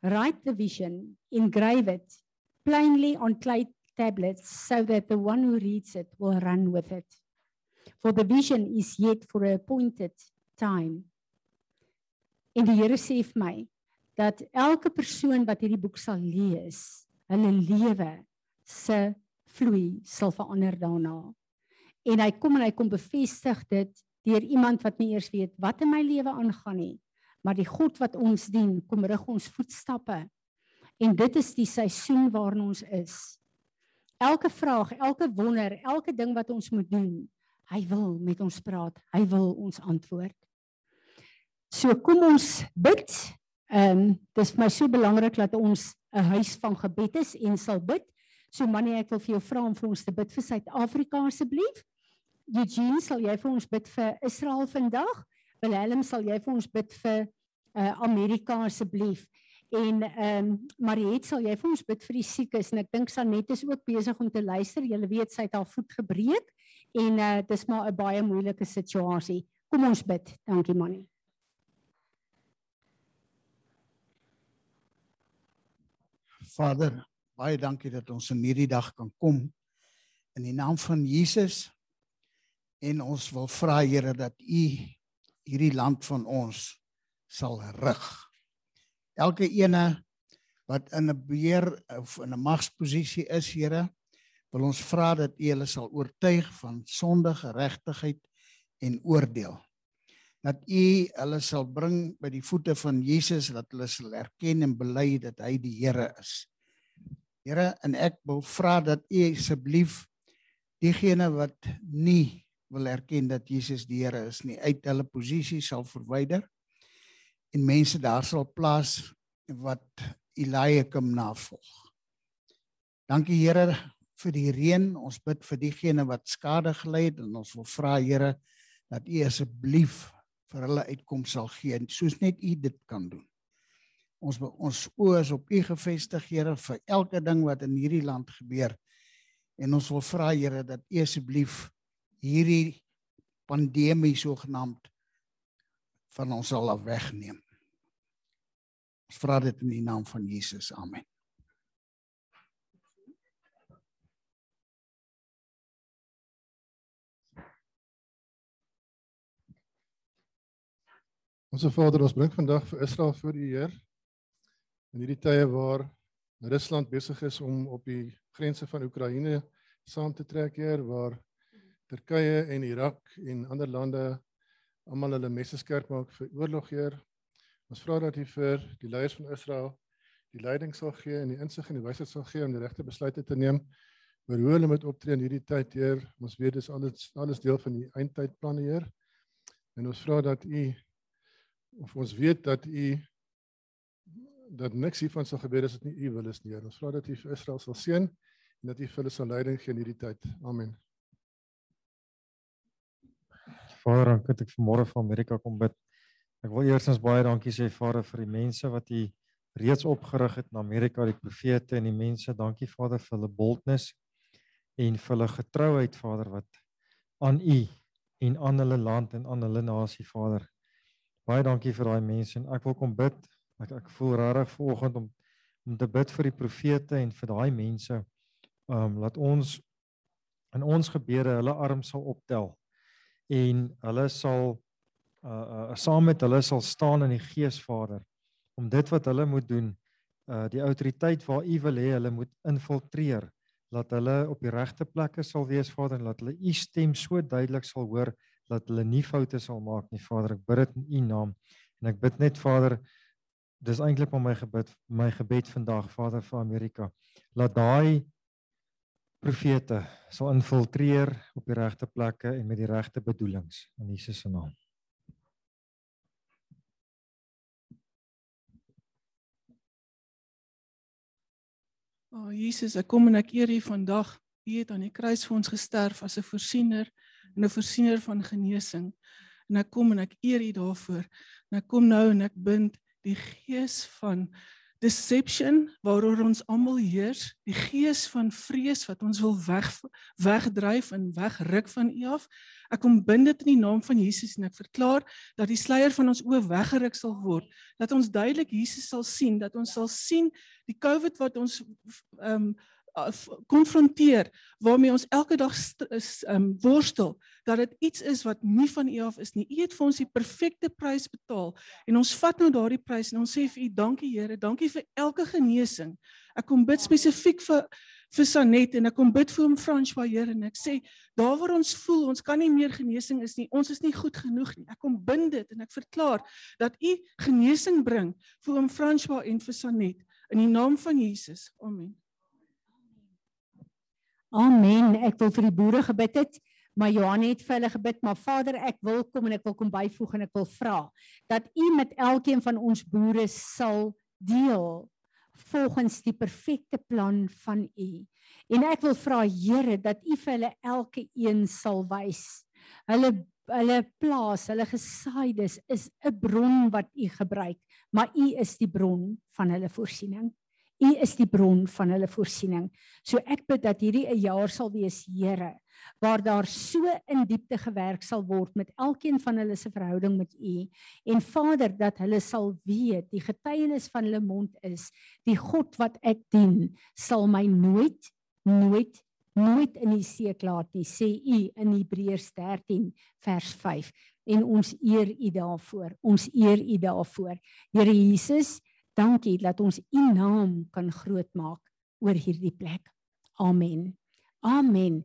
Write the vision engrave it plainly on clay tablets so that the one who reads it will run with it for the vision is yet for a appointed time En die Here sê vir my dat elke persoon wat hierdie boek sal lees hulle lewe se vloei sal verander daarna en hy kom en hy kom bevestig dit deur iemand wat nie eers weet wat in my lewe aangaan nie. Maar die God wat ons dien, kom rig ons voetstappe. En dit is die seisoen waarin ons is. Elke vraag, elke wonder, elke ding wat ons moet doen, hy wil met ons praat. Hy wil ons antwoord. So kom ons bid. Ehm um, dis vir my so belangrik dat ons 'n huis van gebed is en sal bid. So manie, ek wil vir jou vra om vir ons te bid vir Suid-Afrika asseblief. Eugene, sal jy vir ons bid vir Israel vandag? Willem, sal jy vir ons bid vir uh, Amerika asseblief? En ehm um, Mariet, sal jy vir ons bid vir die siekes? En ek dink Sanet is ook besig om te luister. Jy weet sy het haar voet gebreek en uh, dis maar 'n baie moeilike situasie. Kom ons bid. Dankie Manie.
Vader, baie dankie dat ons in hierdie dag kan kom in die naam van Jesus en ons wil vra Here dat U hierdie land van ons sal rig. Elke ene wat in 'n beheer of in 'n magsposisie is, Here, wil ons vra dat U hulle sal oortuig van sonde, geregtigheid en oordeel. Dat U hulle sal bring by die voete van Jesus dat hulle sal erken en bely dat hy die Here is. Here, en ek wil vra dat U asseblief diegene wat nie wil erken dat Jesus die Here is nie uit hulle posisie sal verwyder en mense daar sal plaas wat Eliakim navolg. Dankie Here vir die reën. Ons bid vir diegene wat skade gely het en ons wil vra Here dat U asseblief vir hulle uitkoms sal gee soos net U dit kan doen. Ons ons oë is op U gefestig Here vir elke ding wat in hierdie land gebeur. En ons wil vra Here dat U asseblief hierdie pandemie sogenaamd van ons sal af wegneem. Ons vra dit in die naam van Jesus. Amen.
Onse Vader, ons bring vandag vir Israel voor U Heer. In hierdie tye waar Rusland besig is om op die grense van Oekraïne saam te trek, Heer, waar Turkye en Irak en ander lande almal hulle messe skerp maak vir oorlog hier. Ons vra dat U vir die leiers van Israel die leiding sal gee en die insig en die wysheid sal gee om die regte besluite te neem oor hoe hulle moet optree in hierdie tyd, Heer. Ons weet dis alles alles deel van die eindtydplan, Heer. En ons vra dat U of ons weet dat U dat niks hiervan sal gebeur as dit nie U wil is nie. Ons vra dat U vir Israel sal seën en dat U vir hulle sal leiding gee in hierdie tyd. Amen.
Vader, ek vanmôre van Amerika kom bid. Ek wil eerstens baie dankie sê Vader vir die mense wat U reeds opgerig het in Amerika, die profete en die mense. Dankie Vader vir hulle boldness en vir hulle getrouheid Vader wat aan U en aan hulle land en aan hulle nasie Vader. Baie dankie vir daai mense en ek wil kom bid. Ek ek voel regtig vanoggend om om te bid vir die profete en vir daai mense. Um laat ons in ons gebede hulle arms sal optel en hulle sal uh, uh saam met hulle sal staan in die Gees Vader om dit wat hulle moet doen uh die autoriteit waar U wil hê hulle moet infiltreer laat hulle op die regte plekke sal wees Vader en laat hulle U stem so duidelik sal hoor dat hulle nie foute sal maak nie Vader ek bid dit in U naam en ek bid net Vader dis eintlik maar my gebed my gebed vandag Vader vir Amerika laat daai profete sal infiltreer op die regte plekke en met die regte bedoelings in Jesus se naam.
O oh, Jesus, ek kom en ek eer U vandag. U het aan die kruis vir ons gesterf as 'n voorsiener en 'n voorsiener van genesing. En ek kom en ek eer U daarvoor. En ek kom nou en ek bind die gees van deception waaroor ons almal heers, die gees van vrees wat ons wil weg wegdryf en wegruk van U af. Ek kom bind dit in die naam van Jesus en ek verklaar dat die sluier van ons oë weggeruk sal word, dat ons duidelik Jesus sal sien, dat ons sal sien die COVID wat ons ehm um, konfronteer waarmee ons elke dag is um worstel dat dit iets is wat nie van U af is nie. U het vir ons die perfekte prys betaal en ons vat nou daardie prys en ons sê vir U dankie Here, dankie vir elke genesing. Ek kom bid spesifiek vir vir Sanet en ek kom bid vir hom François Here en ek sê daar waar ons voel ons kan nie meer genesing is nie, ons is nie goed genoeg nie. Ek kom bind dit en ek verklaar dat U genesing bring vir hom François en vir Sanet in die naam van Jesus. Amen.
Amen. Ek wil vir die boere gebid het, maar Johan het vir hulle gebid, maar Vader, ek wil kom en ek wil kom byvoeg en ek wil vra dat U met elkeen van ons boere sal deel volgens die perfekte plan van U. En ek wil vra Here dat U vir hulle elke een sal wys. Hulle hulle plaas, hulle gesaaides is 'n bron wat U gebruik, maar U is die bron van hulle voorsiening. U is die bron van hulle voorsiening. So ek bid dat hierdie 'n jaar sal wees, Here, waar daar so in diepte gewerk sal word met elkeen van hulle se verhouding met U. En Vader dat hulle sal weet die getuienis van hulle mond is die God wat ek dien sal my nooit nooit nooit in die steek laat nie sê U in Hebreërs 13 vers 5 en ons eer U daarvoor. Ons eer U daarvoor. Here Jesus Dankie dat ons U naam kan groot maak oor hierdie plek. Amen. Amen.